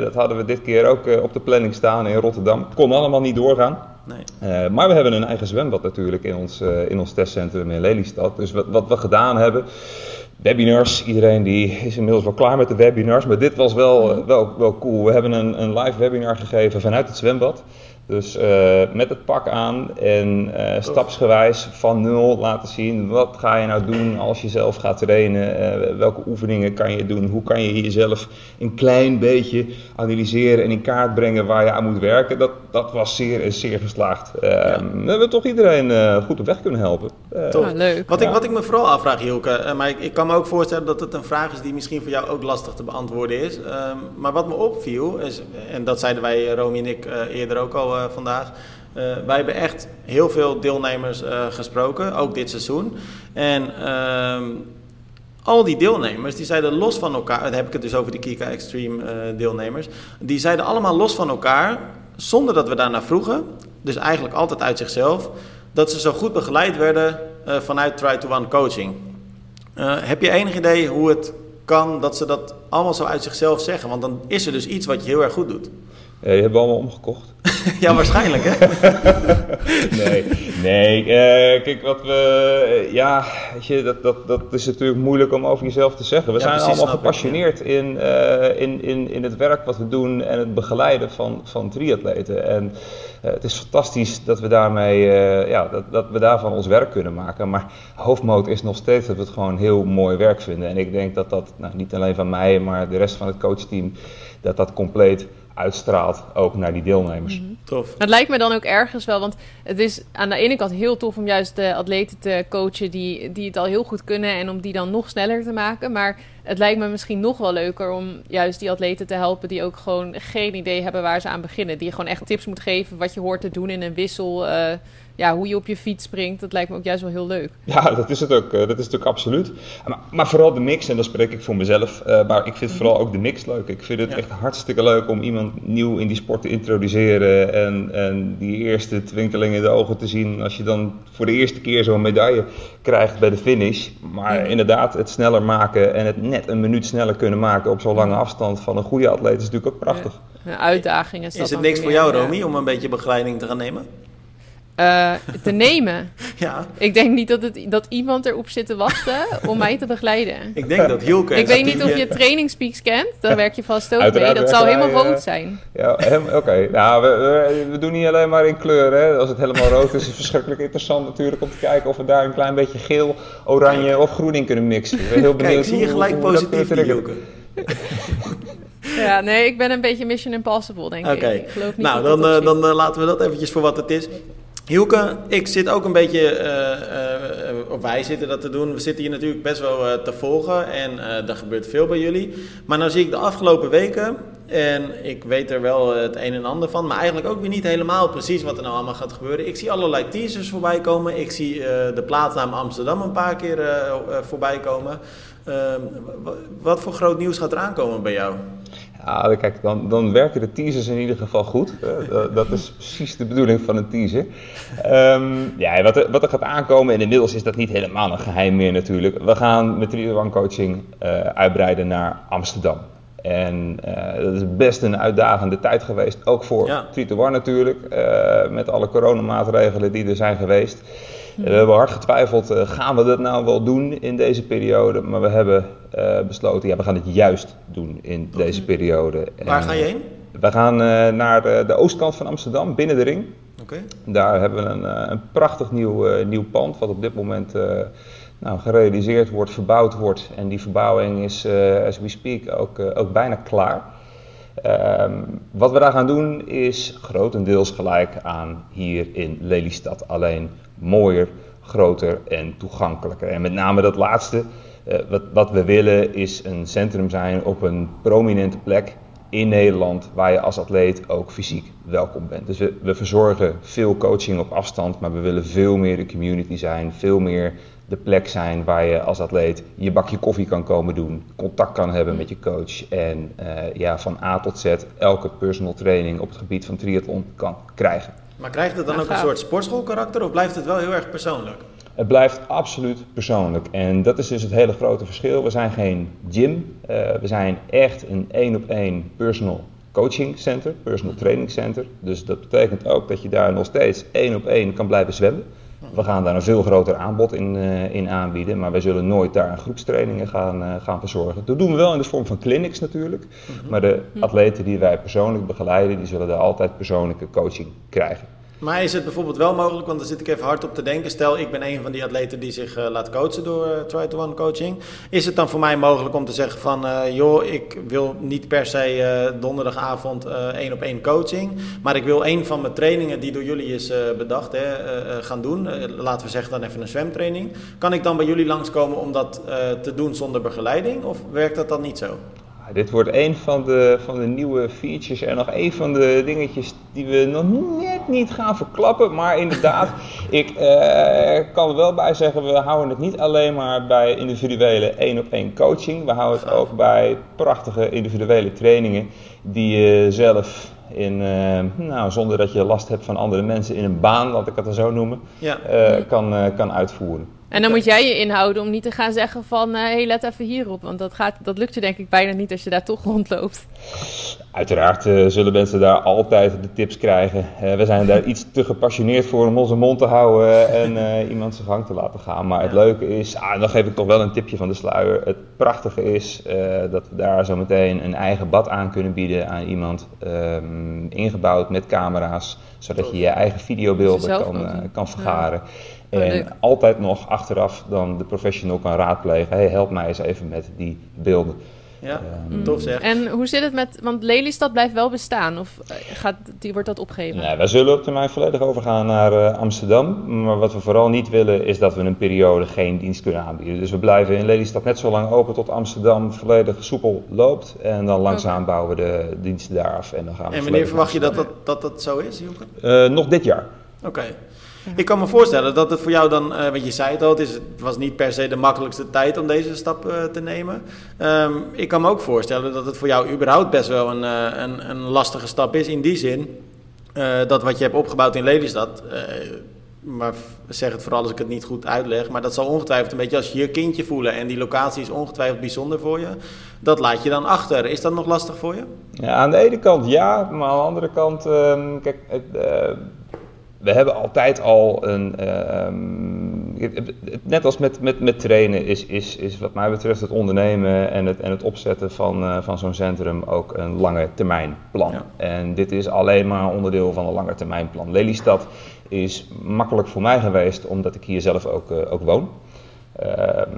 [SPEAKER 3] dat hadden we dit keer ook op de planning staan in Rotterdam. Kon allemaal niet doorgaan. Nee. Uh, maar we hebben een eigen zwembad natuurlijk in ons, uh, in ons testcentrum in Lelystad. Dus wat, wat we gedaan hebben, webinars, iedereen die is inmiddels wel klaar met de webinars, maar dit was wel, uh, wel, wel cool. We hebben een, een live webinar gegeven vanuit het zwembad. Dus uh, met het pak aan en uh, stapsgewijs van nul laten zien wat ga je nou doen als je zelf gaat trainen, uh, welke oefeningen kan je doen, hoe kan je jezelf een klein beetje analyseren en in kaart brengen waar je aan moet werken. Dat, dat was zeer, zeer geslaagd. Ja. We hebben toch iedereen goed op weg kunnen helpen.
[SPEAKER 2] Toch, leuk.
[SPEAKER 1] Wat, ik, wat ik me vooral afvraag Hilke, maar ik, ik, kan me ook voorstellen dat het een vraag is die misschien voor jou ook lastig te beantwoorden is. maar wat me opviel, is, en dat zeiden wij Romy en ik eerder ook al vandaag. Uh, wij hebben echt heel veel deelnemers uh, gesproken, ook dit seizoen. En uh, al die deelnemers, die zeiden los van elkaar, dan heb ik het dus over de Kika Extreme deelnemers, die zeiden allemaal los van elkaar, zonder dat we daarna vroegen, dus eigenlijk altijd uit zichzelf, dat ze zo goed begeleid werden vanuit Try to One coaching. heb je enig idee hoe het kan dat ze dat allemaal zo uit zichzelf zeggen? Want dan is er dus iets wat je heel erg goed doet.
[SPEAKER 3] Ja, je hebt allemaal omgekocht.
[SPEAKER 1] ja, waarschijnlijk hè?
[SPEAKER 3] nee, nee. Uh, kijk, wat we... Ja, weet je, dat, dat, dat is natuurlijk moeilijk om over jezelf te zeggen. We ja, zijn allemaal gepassioneerd ik, ja. in, uh, in, in, in het werk wat we doen en het begeleiden van, van triatleten. En het is fantastisch dat we daarmee, ja, dat, dat we daarvan ons werk kunnen maken. Maar hoofdmoot is nog steeds dat we het gewoon heel mooi werk vinden. En ik denk dat dat, nou, niet alleen van mij, maar de rest van het coachteam, dat dat compleet uitstraalt ook naar die deelnemers.
[SPEAKER 2] Mm-hmm. Tof. Het lijkt me dan ook ergens wel, want het is aan de ene kant heel tof om juist de atleten te coachen die, die het al heel goed kunnen en om die dan nog sneller te maken. Maar het lijkt me misschien nog wel leuker om juist die atleten te helpen die ook gewoon geen idee hebben waar ze aan beginnen. Die je gewoon echt tips moet geven wat je hoort te doen in een wissel. Uh, ja, hoe je op je fiets springt, dat lijkt me ook juist wel heel leuk.
[SPEAKER 3] Ja, dat is het ook. Dat is natuurlijk absoluut. Maar, maar vooral de mix, en dat spreek ik voor mezelf. Uh, maar ik vind vooral ook de mix leuk. Ik vind het ja. echt hartstikke leuk om iemand nieuw in die sport te introduceren. En, en die eerste twinkeling in de ogen te zien als je dan voor de eerste keer zo'n medaille krijgt bij de finish. Maar ja. inderdaad, het sneller maken en het net een minuut sneller kunnen maken op zo'n lange afstand van een goede atleet is natuurlijk ook prachtig.
[SPEAKER 2] Ja. Uitdagingen.
[SPEAKER 1] Is, is het niks voor jou, Romy, om een beetje begeleiding te gaan nemen?
[SPEAKER 2] Uh, te nemen.
[SPEAKER 1] ja.
[SPEAKER 2] Ik denk niet dat, het, dat iemand erop zit te wachten om mij te begeleiden.
[SPEAKER 1] Ik denk dat Hielke...
[SPEAKER 2] Ik weet niet of je trainingspeaks kent. Daar werk je vast ook Uiteraard mee. Dat zou helemaal rood zijn.
[SPEAKER 3] Ja, oké. Okay. Nou, we, we, we, doen niet alleen maar in kleur. Hè. Als het helemaal rood is, is het verschrikkelijk interessant natuurlijk om te kijken of we daar een klein beetje geel, oranje of groen in kunnen mixen. Ik ben heel benieuwd
[SPEAKER 1] Kijk, zie je gelijk hoe, positief in Hielke.
[SPEAKER 2] Ja, nee, ik ben een beetje Mission Impossible, denk
[SPEAKER 1] okay.
[SPEAKER 2] ik. ik geloof
[SPEAKER 1] niet nou, dan, uh, dan uh, laten we dat eventjes voor wat het is. Hielke, ik zit ook een beetje, uh, of wij zitten dat te doen. We zitten hier natuurlijk best wel te volgen en er gebeurt veel bij jullie. Maar nou zie ik de afgelopen weken, en ik weet er wel het een en ander van, maar eigenlijk ook weer niet helemaal precies wat er nou allemaal gaat gebeuren. Ik zie allerlei teasers voorbij komen. Ik zie de plaatsnaam Amsterdam een paar keer voorbij komen. Ehm, wat voor groot nieuws gaat er aankomen bij jou?
[SPEAKER 3] Kijk, dan, dan werken de teasers in ieder geval goed. dat, is precies de bedoeling van een teaser. Um, ja, wat er, wat er gaat aankomen, en inmiddels is dat niet helemaal een geheim meer natuurlijk. We gaan met 3 One Coaching uh, uitbreiden naar Amsterdam. En uh, dat is best een uitdagende tijd geweest, ook voor ja. 3 One natuurlijk. Uh, met alle coronamaatregelen die er zijn geweest. We hebben hard getwijfeld, uh, gaan we dat nou wel doen in deze periode? Maar we hebben uh, besloten, ja, we gaan het juist doen in deze periode.
[SPEAKER 1] Waar ga je heen?
[SPEAKER 3] We gaan uh, naar de, de, oostkant van Amsterdam, binnen de ring.
[SPEAKER 1] Okay.
[SPEAKER 3] Daar hebben we een, een prachtig nieuw, nieuw pand, wat op dit moment nou, gerealiseerd wordt, verbouwd wordt. En die verbouwing is, as we speak, ook, ook bijna klaar. Um, wat we daar gaan doen is grotendeels gelijk aan hier in Lelystad. Alleen mooier, groter en toegankelijker. En met name dat laatste, uh, wat, wat we willen is een centrum zijn op een prominente plek in Nederland waar je als atleet ook fysiek welkom bent. Dus we, we, verzorgen veel coaching op afstand, maar we willen veel meer de community zijn, veel meer de plek zijn waar je als atleet je bakje koffie kan komen doen, contact kan hebben met je coach en uh, ja, van A tot Z elke personal training op het gebied van triathlon kan krijgen.
[SPEAKER 1] Maar krijgt het dan ook een soort sportschoolkarakter of blijft het wel heel erg persoonlijk?
[SPEAKER 3] Het blijft absoluut persoonlijk. En dat is dus het hele grote verschil. We zijn geen gym. Uh, we zijn echt een één op één personal coaching center, personal training center. Dus dat betekent ook dat je daar nog steeds één op één kan blijven zwemmen. We gaan daar een veel groter aanbod in, uh, in aanbieden, maar wij zullen nooit daar groepstrainingen gaan, uh, gaan verzorgen. Dat doen we wel in de vorm van clinics natuurlijk, mm-hmm. maar de atleten die wij persoonlijk begeleiden, die zullen daar altijd persoonlijke coaching krijgen.
[SPEAKER 1] Maar is het bijvoorbeeld wel mogelijk, want daar zit ik even hard op te denken. Stel, ik ben een van die atleten die zich uh, laat coachen door uh, Try to One coaching. Is het dan voor mij mogelijk om te zeggen van, uh, joh, ik wil niet per se donderdagavond één op één coaching. Maar ik wil een van mijn trainingen die door jullie is bedacht hè, gaan doen. laten we zeggen dan even een zwemtraining. Kan ik dan bij jullie langskomen om dat te doen zonder begeleiding? Of werkt dat dan niet zo?
[SPEAKER 3] Dit wordt een van de, van de nieuwe features en nog een van de dingetjes die we nog net niet gaan verklappen. Maar inderdaad, ik uh, kan er wel bij zeggen, we houden het niet alleen maar bij individuele één op één coaching. We houden het ook bij prachtige individuele trainingen die je zelf in, uh, nou, zonder dat je last hebt van andere mensen in een baan, laat ik het zo noemen, ja. uh, kan, kan uitvoeren.
[SPEAKER 2] En dan moet jij je inhouden om niet te gaan zeggen van... hé, hey, let even hierop. Want dat, gaat, dat lukt je denk ik bijna niet als je daar toch rondloopt.
[SPEAKER 3] Uiteraard uh, zullen mensen daar altijd de tips krijgen. Uh, we zijn daar iets te gepassioneerd voor om onze mond te houden en iemand zijn gang te laten gaan. Maar het leuke is, ah, dan geef ik toch wel een tipje van de sluier. Het prachtige is dat we daar zo meteen een eigen bad aan kunnen bieden aan iemand. Um, ingebouwd met camera's, zodat je je eigen videobeelden kan, kan vergaren. Ja. En altijd nog achteraf dan de professional kan raadplegen. Hey, help mij eens even met die beelden.
[SPEAKER 1] Ja, um, tof zeg.
[SPEAKER 2] En hoe zit het met, want Lelystad blijft wel bestaan of eh, gaat, die, wordt dat opgegeven?
[SPEAKER 3] Nee, wij zullen op termijn volledig overgaan naar uh, Amsterdam. Maar wat we vooral niet willen is dat we een periode geen dienst kunnen aanbieden. Dus we blijven in Lelystad net zo lang open tot Amsterdam volledig soepel loopt. En dan langzaam okay. bouwen we de diensten daar af. En, dan gaan we
[SPEAKER 1] en wanneer verwacht je dat dat, dat dat zo is, Joeke?
[SPEAKER 3] Uh, nog dit jaar.
[SPEAKER 1] Oké. Okay. Ik kan me voorstellen dat het voor jou dan, uh, want je zei het al, het, is, het was niet per se de makkelijkste tijd om deze stap uh, te nemen. Um, ik kan me ook voorstellen dat het voor jou überhaupt best wel een, uh, een, een, lastige stap is. In die zin dat wat je hebt opgebouwd in Lelystad, maar zeg het vooral als ik het niet goed uitleg, maar dat zal ongetwijfeld een beetje als je je kindje voelen en die locatie is ongetwijfeld bijzonder voor je. Dat laat je dan achter. Is dat nog lastig voor je?
[SPEAKER 3] Ja, aan de ene kant ja, maar aan de andere kant, um, kijk, we hebben altijd al een. Uh, net als met, met, met trainen, is, is, is wat mij betreft het ondernemen en het, en het opzetten van, uh, van zo'n centrum ook een lange termijn plan. Ja. En dit is alleen maar onderdeel van een lange termijn plan. Lelystad is makkelijk voor mij geweest, omdat ik hier zelf ook, uh, ook woon. Ehm,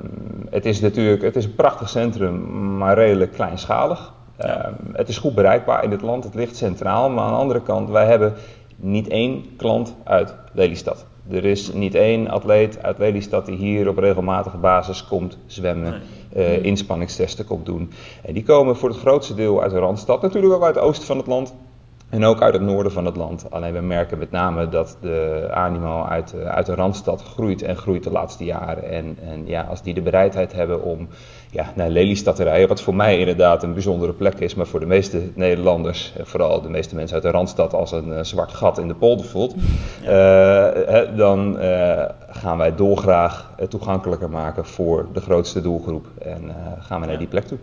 [SPEAKER 3] het is natuurlijk het is een prachtig centrum, maar redelijk kleinschalig. Ja. Ehm, het is goed bereikbaar in het land, het ligt centraal. Maar aan de andere kant, wij hebben niet één klant uit Lelystad. Er is niet één atleet uit Lelystad die hier op regelmatige basis komt zwemmen, uh, inspanningstesten komt doen. En die komen voor het grootste deel uit de Randstad, natuurlijk ook uit het oosten van het land. En ook uit het noorden van het land. Alleen we merken met name dat de animo uit, eh, uit de Randstad groeit en groeit de laatste jaren. En, en ja, als die de bereidheid hebben om ja, naar Lelystad te rijden, wat voor mij inderdaad een bijzondere plek is, maar voor de meeste Nederlanders, vooral de meeste mensen uit de Randstad, als een uh, zwart gat in de polder voelt, uh, dan gaan wij dolgraag toegankelijker maken voor de grootste doelgroep en gaan we naar die plek toe.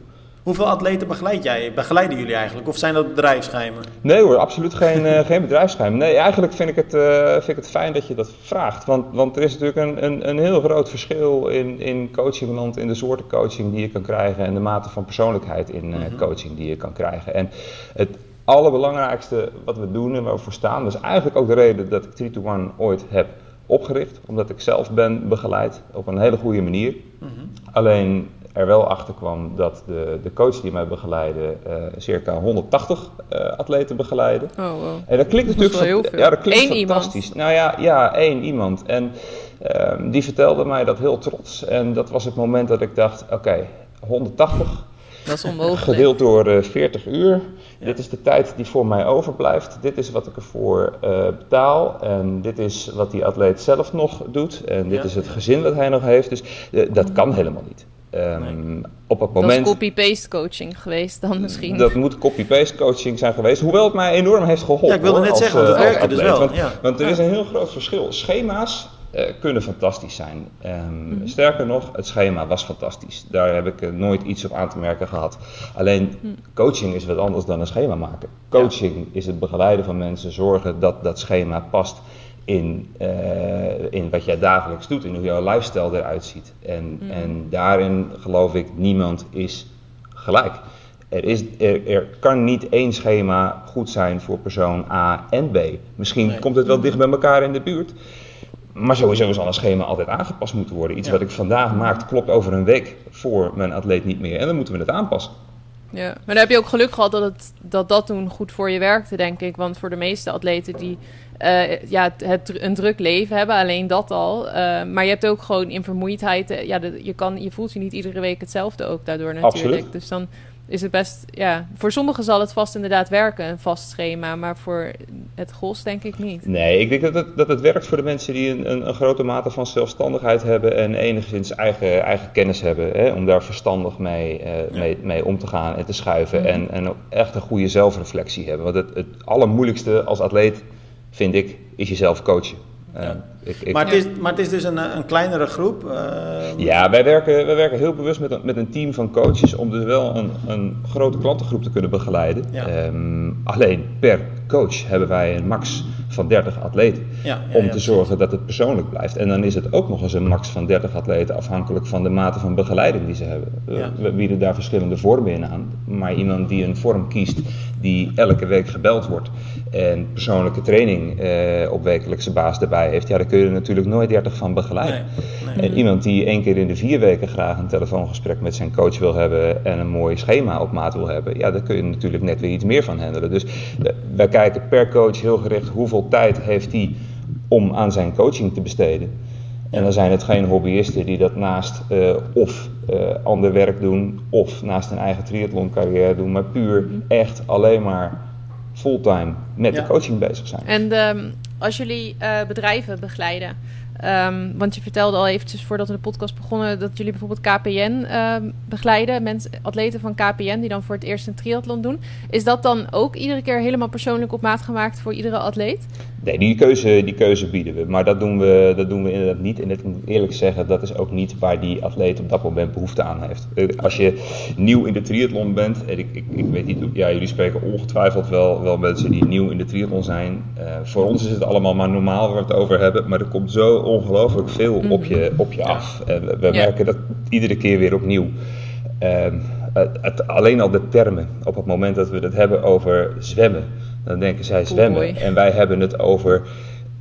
[SPEAKER 1] Hoeveel atleten begeleid jij? Begeleiden jullie eigenlijk? Of zijn dat bedrijfsgeheimen?
[SPEAKER 3] Nee hoor, absoluut geen, uh, geen bedrijfsgeheim. Nee, eigenlijk vind ik, het, uh, vind ik het fijn dat je dat vraagt. Want, want er is natuurlijk een, een, een heel groot verschil in, in coachingland, in de soorten coaching die je kan krijgen en de mate van persoonlijkheid in uh, coaching die je kan krijgen. En het allerbelangrijkste wat we doen en waar we voor staan, dat is eigenlijk ook de reden dat ik 3 to 1 ooit heb opgericht. Omdat ik zelf ben begeleid op een hele goede manier. Mm -hmm. Alleen er wel achter kwam dat de, de coach die mij begeleidde uh, circa 180 uh, atleten begeleidde.
[SPEAKER 2] Oh, wow.
[SPEAKER 3] En dat klinkt natuurlijk
[SPEAKER 2] heel veel.
[SPEAKER 3] Ja, dat klinkt
[SPEAKER 2] Eén
[SPEAKER 3] fantastisch.
[SPEAKER 2] Iemand.
[SPEAKER 3] Nou ja, ja, één iemand. En uh, die vertelde mij dat heel trots. En dat was het moment dat ik dacht: oké, okay, 180.
[SPEAKER 2] Dat is onmogelijk.
[SPEAKER 3] Gedeeld door 40 uur. Ja. Dit is de tijd die voor mij overblijft. Dit is wat ik ervoor betaal. En dit is wat die atleet zelf nog doet. En dit
[SPEAKER 1] Ja.
[SPEAKER 3] is het gezin dat hij nog heeft. Dus dat kan helemaal niet. Um,
[SPEAKER 1] Nee.
[SPEAKER 3] Op het
[SPEAKER 2] Dat
[SPEAKER 3] moment.
[SPEAKER 2] is copy-paste coaching geweest dan misschien.
[SPEAKER 3] Dat moet copy-paste coaching zijn geweest. Hoewel het mij enorm heeft geholpen.
[SPEAKER 1] Ja, ik wilde
[SPEAKER 3] hoor,
[SPEAKER 1] net
[SPEAKER 3] als,
[SPEAKER 1] zeggen, want
[SPEAKER 3] eh,
[SPEAKER 1] het
[SPEAKER 3] als
[SPEAKER 1] werkte dus wel,
[SPEAKER 3] Want,
[SPEAKER 1] ja.
[SPEAKER 3] want er
[SPEAKER 1] Ja.
[SPEAKER 3] is een heel groot verschil. Schema's eh, kunnen fantastisch zijn. Ehm,
[SPEAKER 2] Mhm.
[SPEAKER 3] Sterker nog, het schema was fantastisch. Daar heb ik eh, nooit iets op aan te merken gehad. Alleen
[SPEAKER 2] Mhm.
[SPEAKER 3] coaching is wat anders dan een schema maken. Coaching is het begeleiden van mensen, zorgen dat dat schema past in, eh, in wat jij dagelijks doet, in hoe jouw lifestyle eruit ziet. En,
[SPEAKER 2] Mhm.
[SPEAKER 3] en daarin geloof ik, niemand is gelijk. Er, is, er, er kan niet één schema goed zijn voor persoon A en B. Misschien
[SPEAKER 1] Nee.
[SPEAKER 3] komt het wel dicht bij elkaar in de buurt. Maar sowieso zal een schema altijd aangepast moeten worden. Iets
[SPEAKER 1] Ja.
[SPEAKER 3] wat ik vandaag maak, klopt over een week voor mijn atleet niet meer. En dan moeten we het aanpassen.
[SPEAKER 2] Ja, maar dan heb je ook geluk gehad dat, het, dat dat toen goed voor je werkte, denk ik. Want voor de meeste atleten die eh, ja, het, het- een druk leven hebben, alleen dat al. Eh, maar je hebt ook gewoon in vermoeidheid. eh, ja, de- je, kan, je voelt je niet iedere week hetzelfde ook daardoor natuurlijk.
[SPEAKER 3] Absoluut.
[SPEAKER 2] Dus dan is het best, ja, voor sommigen zal het vast inderdaad werken, een vast schema. Maar voor het gros denk ik niet.
[SPEAKER 3] Nee, ik denk dat het, dat het werkt voor de mensen die een, een, een grote mate van zelfstandigheid hebben en enigszins eigen, eigen kennis hebben. Hè, om daar verstandig mee, mee, mee om te gaan en te schuiven.
[SPEAKER 2] Mhm.
[SPEAKER 3] En, en ook echt een goede zelfreflectie hebben. Want het, het allermoeilijkste als atleet, vind ik, is jezelf coachen. Eh,
[SPEAKER 1] Ja.
[SPEAKER 3] Ik, ik,
[SPEAKER 1] Maar het, is, maar het is dus een, eh, een kleinere groep. eh,
[SPEAKER 3] Ja, wij werken, wij werken heel bewust met een, met een team van coaches om dus wel een, een grote klantengroep te kunnen begeleiden.
[SPEAKER 1] Ja.
[SPEAKER 3] Ehm, alleen per coach hebben wij een max van 30 atleten.
[SPEAKER 1] Ja, ja,
[SPEAKER 3] om te zorgen dat het persoonlijk blijft. En dan is het ook nog eens een max van 30 atleten afhankelijk van de mate van begeleiding die ze hebben. Eh. We bieden daar verschillende vormen in aan. Maar iemand die een vorm kiest die elke week gebeld wordt en persoonlijke training op wekelijkse basis erbij heeft, ja, kun je er natuurlijk nooit 30 van begeleiden.
[SPEAKER 1] Nee, nee.
[SPEAKER 3] En iemand die één keer in de vier weken graag een telefoongesprek met zijn coach wil hebben en een mooi schema op maat wil hebben, ja, daar kun je natuurlijk net weer iets meer van handelen. Dus eh, wij kijken per coach heel gericht hoeveel tijd heeft hij om aan zijn coaching te besteden. En dan zijn het geen hobbyisten die dat naast eh, of eh, ander werk doen of naast een eigen triathloncarrière doen, maar puur echt alleen maar fulltime met
[SPEAKER 1] Ja.
[SPEAKER 3] de coaching bezig zijn.
[SPEAKER 2] En ehm, als jullie eh, bedrijven begeleiden, ehm, want je vertelde al eventjes voordat we de podcast begonnen dat jullie bijvoorbeeld KPN ehm, begeleiden, mensen, atleten van KPN die dan voor het eerst een triathlon doen. Is dat dan ook iedere keer helemaal persoonlijk op maat gemaakt voor iedere atleet?
[SPEAKER 3] Nee, die keuze, die keuze bieden we. Maar dat doen we, dat doen we inderdaad niet. En ik moet eerlijk zeggen, dat is ook niet waar die atleet op dat moment behoefte aan heeft. Eh, Als je nieuw in de triathlon bent, en ik, ik, ik weet niet, ja, jullie spreken ongetwijfeld wel, wel mensen die nieuw in de triathlon zijn. Eh, voor ons is het allemaal maar normaal waar we het over hebben. Maar er komt zo ongelooflijk veel op je, op je af. En we, we
[SPEAKER 2] Ja.
[SPEAKER 3] merken dat iedere keer weer opnieuw. Ehm, het, alleen al de termen, op het moment dat we het hebben over zwemmen, dan denken zij zwemmen. En wij hebben het over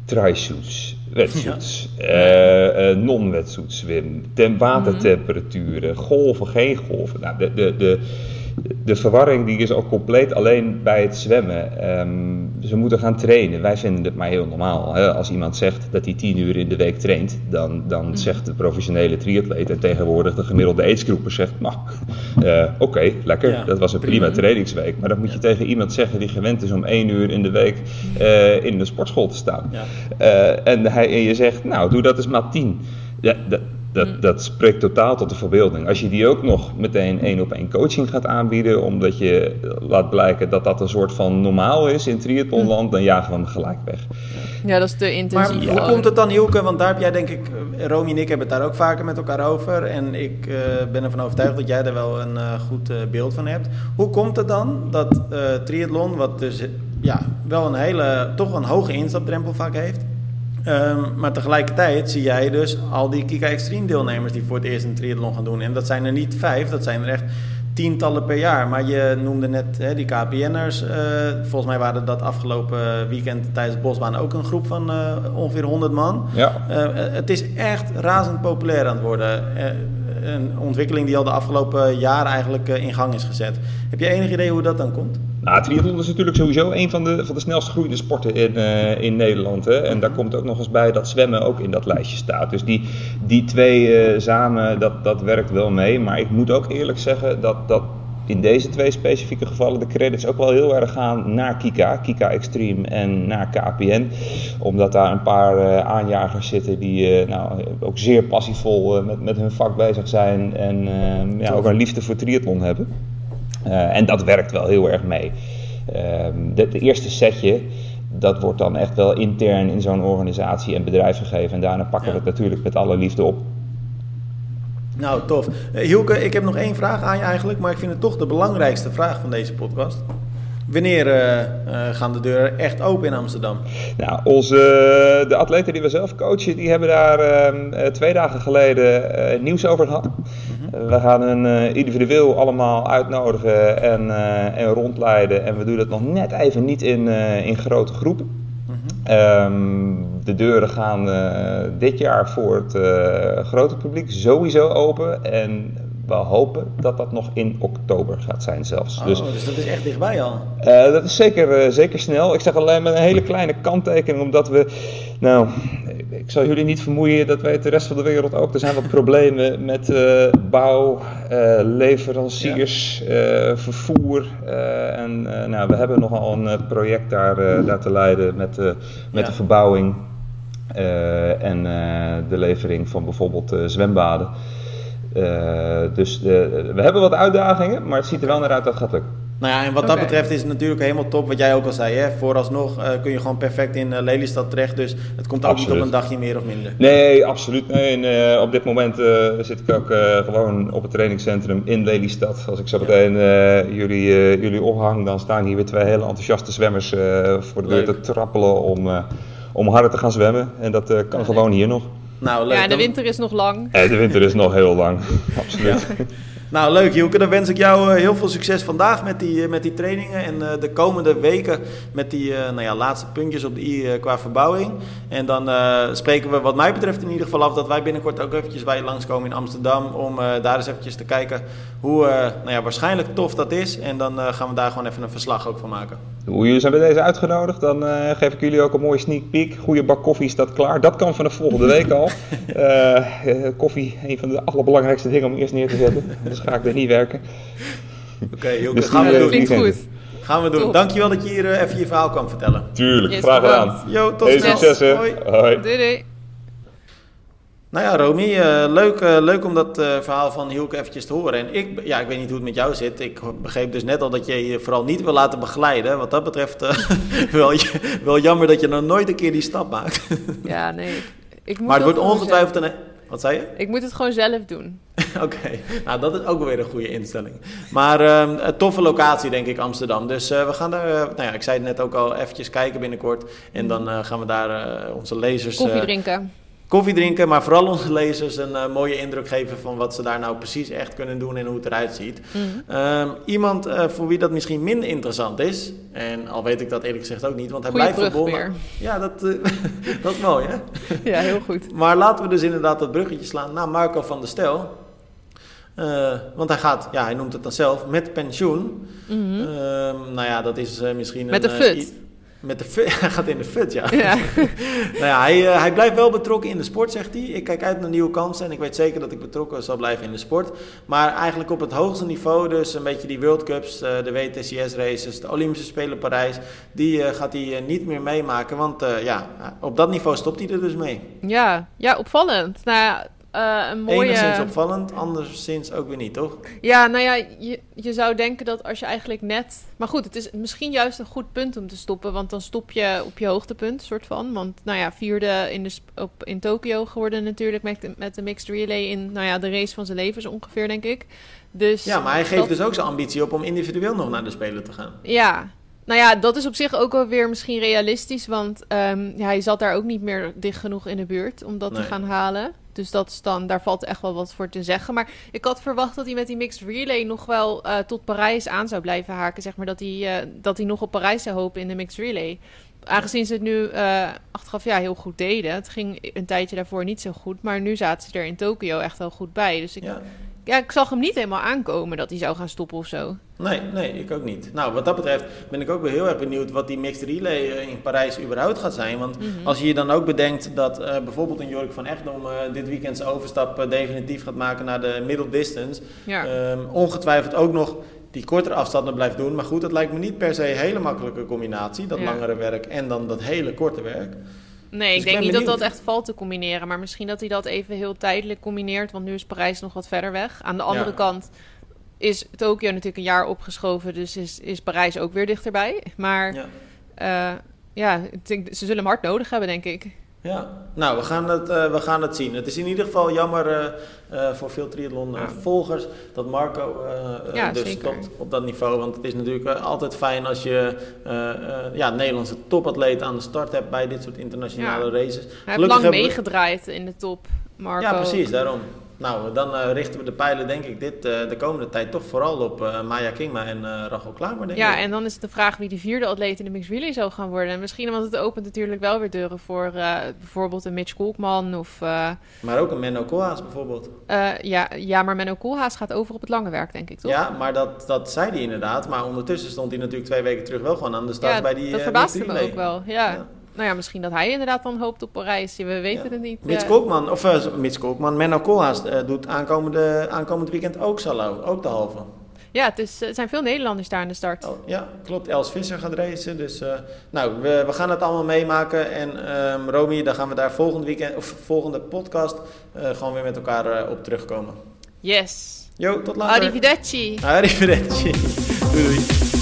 [SPEAKER 3] try-suits, wetsuits, eh, eh, non-wetsuit zwem, tem- watertemperaturen, golven, geen golven. Nou, de, de, de, de verwarring die is al compleet alleen bij het zwemmen. Ehm, ze moeten gaan trainen. Wij vinden het maar heel normaal. Hè? Als iemand zegt dat hij tien uur in de week traint, dan, dan mm. zegt de professionele triatleet en tegenwoordig de gemiddelde aidsgroeper zegt, nou, uh, oké, lekker, dat was een prima, trainingsweek. Maar dan moet je tegen iemand zeggen die gewend is om één uur in de week uh, in de sportschool te staan. Ja. Uh, en, hij, en je zegt, nou, doe dat eens maar tien. Ja, dat, dat, mm. dat spreekt totaal tot de verbeelding. Als je die ook nog meteen één op één coaching gaat aanbieden, omdat je laat blijken dat dat een soort van normaal is in triathlonland, mm. dan jagen we hem gelijk weg.
[SPEAKER 2] Ja, dat is te intensief.
[SPEAKER 1] Maar hoe komt het dan, Hielke? Want daar heb jij denk ik, eh, Romy en ik hebben het daar ook vaker met elkaar over. En ik uh, ben ervan overtuigd dat jij er wel een uh, goed uh, beeld van hebt. Hoe komt het dan dat triathlon, wat dus ja, wel een hele, toch een hoge instapdrempel vaak heeft, Um, maar tegelijkertijd zie jij dus al die Kika Extreme deelnemers die voor het eerst een triathlon gaan doen. En dat zijn er niet vijf, dat zijn er echt tientallen per jaar. Maar je noemde net hè, die KPN'ers. Uh, volgens mij waren dat afgelopen weekend tijdens Bosbaan ook een groep van uh, ongeveer 100 man. Ja. Uh, het is echt razend populair aan het worden. een ontwikkeling die al de afgelopen jaren eigenlijk in gang is gezet. Heb je enig idee hoe dat dan komt?
[SPEAKER 3] Nou, triathlon is natuurlijk sowieso een van de, van de snelst groeiende sporten in, uh, in Nederland. Hè? En daar komt ook nog eens bij dat zwemmen ook in dat lijstje staat. Dus die, die twee uh, samen, dat, dat werkt wel mee. Maar ik moet ook eerlijk zeggen dat, dat in deze twee specifieke gevallen de credits ook wel heel erg gaan naar Kika, Kika Extreme en naar KPN. Omdat daar een paar uh, aanjagers zitten die nou, ook zeer passievol met, met hun vak bezig zijn en ja, ook een liefde voor triathlon hebben. Uh, en dat werkt wel heel erg mee. Uh, de, eerste setje, dat wordt dan echt wel intern in zo'n organisatie en bedrijf gegeven. En daarna pakken we het natuurlijk met alle liefde op.
[SPEAKER 1] Nou, tof. Uh, Hielke, ik heb nog één vraag aan je eigenlijk, maar ik vind het toch de belangrijkste vraag van deze podcast. Wanneer uh, uh, gaan de deuren echt open in Amsterdam?
[SPEAKER 3] Nou, onze, de atleten die we zelf coachen, die hebben daar uh, twee dagen geleden nieuws over gehad. We gaan hen uh, individueel allemaal uitnodigen en, uh, en rondleiden. En we doen dat nog net even niet in, uh, in grote groepen. Mm-hmm. um, de deuren gaan dit jaar voor het grote publiek sowieso open. En we hopen dat dat nog in oktober gaat zijn zelfs.
[SPEAKER 1] Oh, dus, dus dat is echt dichtbij al?
[SPEAKER 3] Uh, dat is zeker, uh, zeker snel. Ik zeg alleen met een hele kleine kanttekening, omdat we... Nou, ik zal jullie niet vermoeien, dat weet de rest van de wereld ook. Er zijn wat problemen met uh, bouw, leveranciers, ja. vervoer. en nou, we hebben nogal een project daar, daar te leiden met, met ja. de verbouwing en de levering van bijvoorbeeld zwembaden. Uh, dus de, we hebben wat uitdagingen, maar het ziet er wel naar uit dat het gaat lukken.
[SPEAKER 1] Nou ja, en wat okay. dat betreft is het natuurlijk helemaal top wat jij ook al zei. Hè? Vooralsnog uh, kun je gewoon perfect in uh, Lelystad terecht. Dus het komt ook absoluut. niet op een dagje meer of minder.
[SPEAKER 3] Nee, absoluut. Nee, en, op dit moment zit ik ook gewoon op het trainingscentrum in Lelystad. Als ik zo meteen jullie, jullie ophang, dan staan hier weer twee hele enthousiaste zwemmers voor de deur te trappelen om, om harder te gaan zwemmen. En dat kan ja, gewoon hier nog.
[SPEAKER 2] Nou, leuk. Ja, de winter is nog lang.
[SPEAKER 3] Ja, de winter is nog heel lang, absoluut. Ja.
[SPEAKER 1] Nou, leuk Hielke. Dan wens ik jou uh, heel veel succes vandaag met die, uh, met die trainingen. En uh, de komende weken met die nou ja, laatste puntjes op de i qua verbouwing. En dan spreken we wat mij betreft in ieder geval af dat wij binnenkort ook eventjes bij je langskomen in Amsterdam. Om daar eens eventjes te kijken hoe nou ja, waarschijnlijk tof dat is. En dan gaan we daar gewoon even een verslag ook van maken.
[SPEAKER 3] Hoe jullie zijn bij deze uitgenodigd, dan geef ik jullie ook een mooie sneak peek. Goede bak koffie staat klaar. Dat kan vanaf volgende week al. koffie, een van de allerbelangrijkste dingen om eerst neer te zetten. Dus ga ik er niet werken.
[SPEAKER 1] Oké, okay, dus gaan we doen. Klinkt goed. Gaan we doen. Top. Dankjewel dat je hier uh, even je verhaal kwam vertellen.
[SPEAKER 3] Tuurlijk, yes, graag gedaan.
[SPEAKER 1] Jo, tot
[SPEAKER 3] hey, succes. Hoi. Hoi.
[SPEAKER 2] Doei, doei.
[SPEAKER 1] Nou ja, Romy, uh, leuk, uh, leuk om dat uh, verhaal van Hielke eventjes te horen. En ik, ja, ik weet niet hoe het met jou zit. Ik begreep dus net al dat je je vooral niet wil laten begeleiden. Wat dat betreft wel, wel jammer dat je nog nooit een keer die stap maakt.
[SPEAKER 2] ja, nee. Ik moet
[SPEAKER 1] maar het wordt ongetwijfeld een... Wat zei je?
[SPEAKER 2] Ik moet het gewoon zelf doen.
[SPEAKER 1] Oké, okay. nou dat is ook wel weer een goede instelling. Maar uh, een toffe locatie denk ik, Amsterdam. Dus uh, we gaan daar, uh, nou ja, ik zei het net ook al, eventjes kijken binnenkort. En dan gaan we daar onze lezers...
[SPEAKER 2] Koffie drinken
[SPEAKER 1] koffie drinken, maar vooral onze lezers een uh, mooie indruk geven van wat ze daar nou precies echt kunnen doen en hoe het eruit ziet. Mm. Uh, iemand uh, voor wie dat misschien minder interessant is, en al weet ik dat eerlijk gezegd ook niet, want hij
[SPEAKER 2] Goeie
[SPEAKER 1] blijft verbonden. Ja, dat, dat is mooi hè?
[SPEAKER 2] ja, heel goed.
[SPEAKER 1] Maar laten we dus inderdaad dat bruggetje slaan naar Marco van der Stel. want hij gaat, ja, hij noemt het dan zelf, met pensioen. Mm nou ja, dat is misschien
[SPEAKER 2] met een... Met de fut.
[SPEAKER 1] Met de fut, hij gaat in de fut, ja. ja. nou ja, hij, hij blijft wel betrokken in de sport, zegt hij. Ik kijk uit naar nieuwe kansen en ik weet zeker dat ik betrokken zal blijven in de sport. Maar eigenlijk op het hoogste niveau, dus een beetje die World Cups, de WTCS races, de Olympische Spelen Parijs, die gaat hij niet meer meemaken. Want ja, op dat niveau stopt hij er dus mee.
[SPEAKER 2] Ja, ja opvallend. Nou uh, een mooie...
[SPEAKER 1] Enigszins opvallend, anderszins ook weer niet, toch?
[SPEAKER 2] Ja, nou ja, je, je zou denken dat als je eigenlijk net... Maar goed, het is misschien juist een goed punt om te stoppen, want dan stop je op je hoogtepunt, soort van. Want, nou ja, vierde in, de, op, in Tokio geworden natuurlijk met de, met de mixed relay in, nou ja, de race van zijn leven zo ongeveer, denk ik. Dus,
[SPEAKER 1] ja, maar hij geeft dus ook zijn ambitie op om individueel nog naar de Spelen te gaan.
[SPEAKER 2] Ja, nou ja, dat is op zich ook wel weer misschien realistisch. Want um, ja, hij zat daar ook niet meer dicht genoeg in de buurt om dat te gaan halen. Dus dat is dan, daar valt echt wel wat voor te zeggen. Maar ik had verwacht dat hij met die mixed relay nog wel uh, tot Parijs aan zou blijven haken. Zeg maar dat hij, uh, dat hij nog op Parijs zou hopen in de mixed relay. Aangezien ze het nu uh, achteraf ja, heel goed deden. Het ging een tijdje daarvoor niet zo goed. Maar nu zaten ze er in Tokio echt wel goed bij. Dus ik, ja, ik zag hem niet helemaal aankomen dat hij zou gaan stoppen of zo.
[SPEAKER 1] Nee, nee, ik ook niet. Nou, wat dat betreft ben ik ook wel heel erg benieuwd wat die mixed relay eh, in Parijs überhaupt gaat zijn. Want mhm. als je je dan ook bedenkt dat uh, bijvoorbeeld een Jork van Echtdom uh, dit weekend zijn overstap definitief gaat maken naar de middle distance. Ja. Um, ongetwijfeld ook nog die kortere afstanden blijft doen. Maar goed, dat lijkt me niet per se een hele makkelijke combinatie. Dat langere werk en dan dat hele korte werk.
[SPEAKER 2] Nee, dus ik denk niet dat dat echt valt te combineren. Maar misschien dat hij dat even heel tijdelijk combineert. Want nu is Parijs nog wat verder weg. Aan de andere kant is Tokio natuurlijk een jaar opgeschoven. Dus is, is Parijs ook weer dichterbij. Maar ja, uh, ja ze zullen hem hard nodig hebben, denk ik.
[SPEAKER 1] Ja, nou, we gaan het, uh, we gaan het zien. Het is in ieder geval jammer uh, uh, voor veel triathlon-volgers dat Marco ja, dus zeker. stopt op dat niveau. Want het is natuurlijk altijd fijn als je ja, Nederlandse topatleet aan de start hebt bij dit soort internationale ja. races.
[SPEAKER 2] Hij heeft lang meegedraaid in de top, Marco.
[SPEAKER 1] Ja, precies, daarom. Nou, dan uh, richten we de pijlen denk ik dit, uh, de komende tijd toch vooral op uh, Maya Kingma en Rachel Klamer. Denk
[SPEAKER 2] ja,
[SPEAKER 1] ik.
[SPEAKER 2] en dan is het de vraag wie de vierde atleet in de mixed relay zou gaan worden. En misschien, want het opent natuurlijk wel weer deuren voor bijvoorbeeld een Mitch Kolkman of...
[SPEAKER 1] maar ook een Menno Koolhaas bijvoorbeeld.
[SPEAKER 2] ja, ja, maar Menno Koolhaas gaat over op het lange werk, denk ik, toch?
[SPEAKER 1] Ja, maar dat, dat zei hij inderdaad. Maar ondertussen stond hij natuurlijk twee weken terug wel gewoon aan de start bij die
[SPEAKER 2] dat verbaasde me ook wel, ja. ja nou ja, misschien dat hij inderdaad dan hoopt op Parijs. We weten het niet.
[SPEAKER 1] Mits Koopman, of uh, Mits Koopman, Menno Koolhaas uh, doet aankomende, aankomend weekend ook salo, ook de halve.
[SPEAKER 2] Ja, het, is, er zijn veel Nederlanders daar aan de start.
[SPEAKER 1] Oh, ja, klopt. Els Visser gaat racen. Dus uh, nou, we, we, gaan het allemaal meemaken. En um, Romy, dan gaan we daar volgende, weekend, of volgende podcast gewoon weer met elkaar op terugkomen.
[SPEAKER 2] Yes.
[SPEAKER 1] Jo, tot later.
[SPEAKER 2] Arrivederci.
[SPEAKER 1] Arrivederci. doei.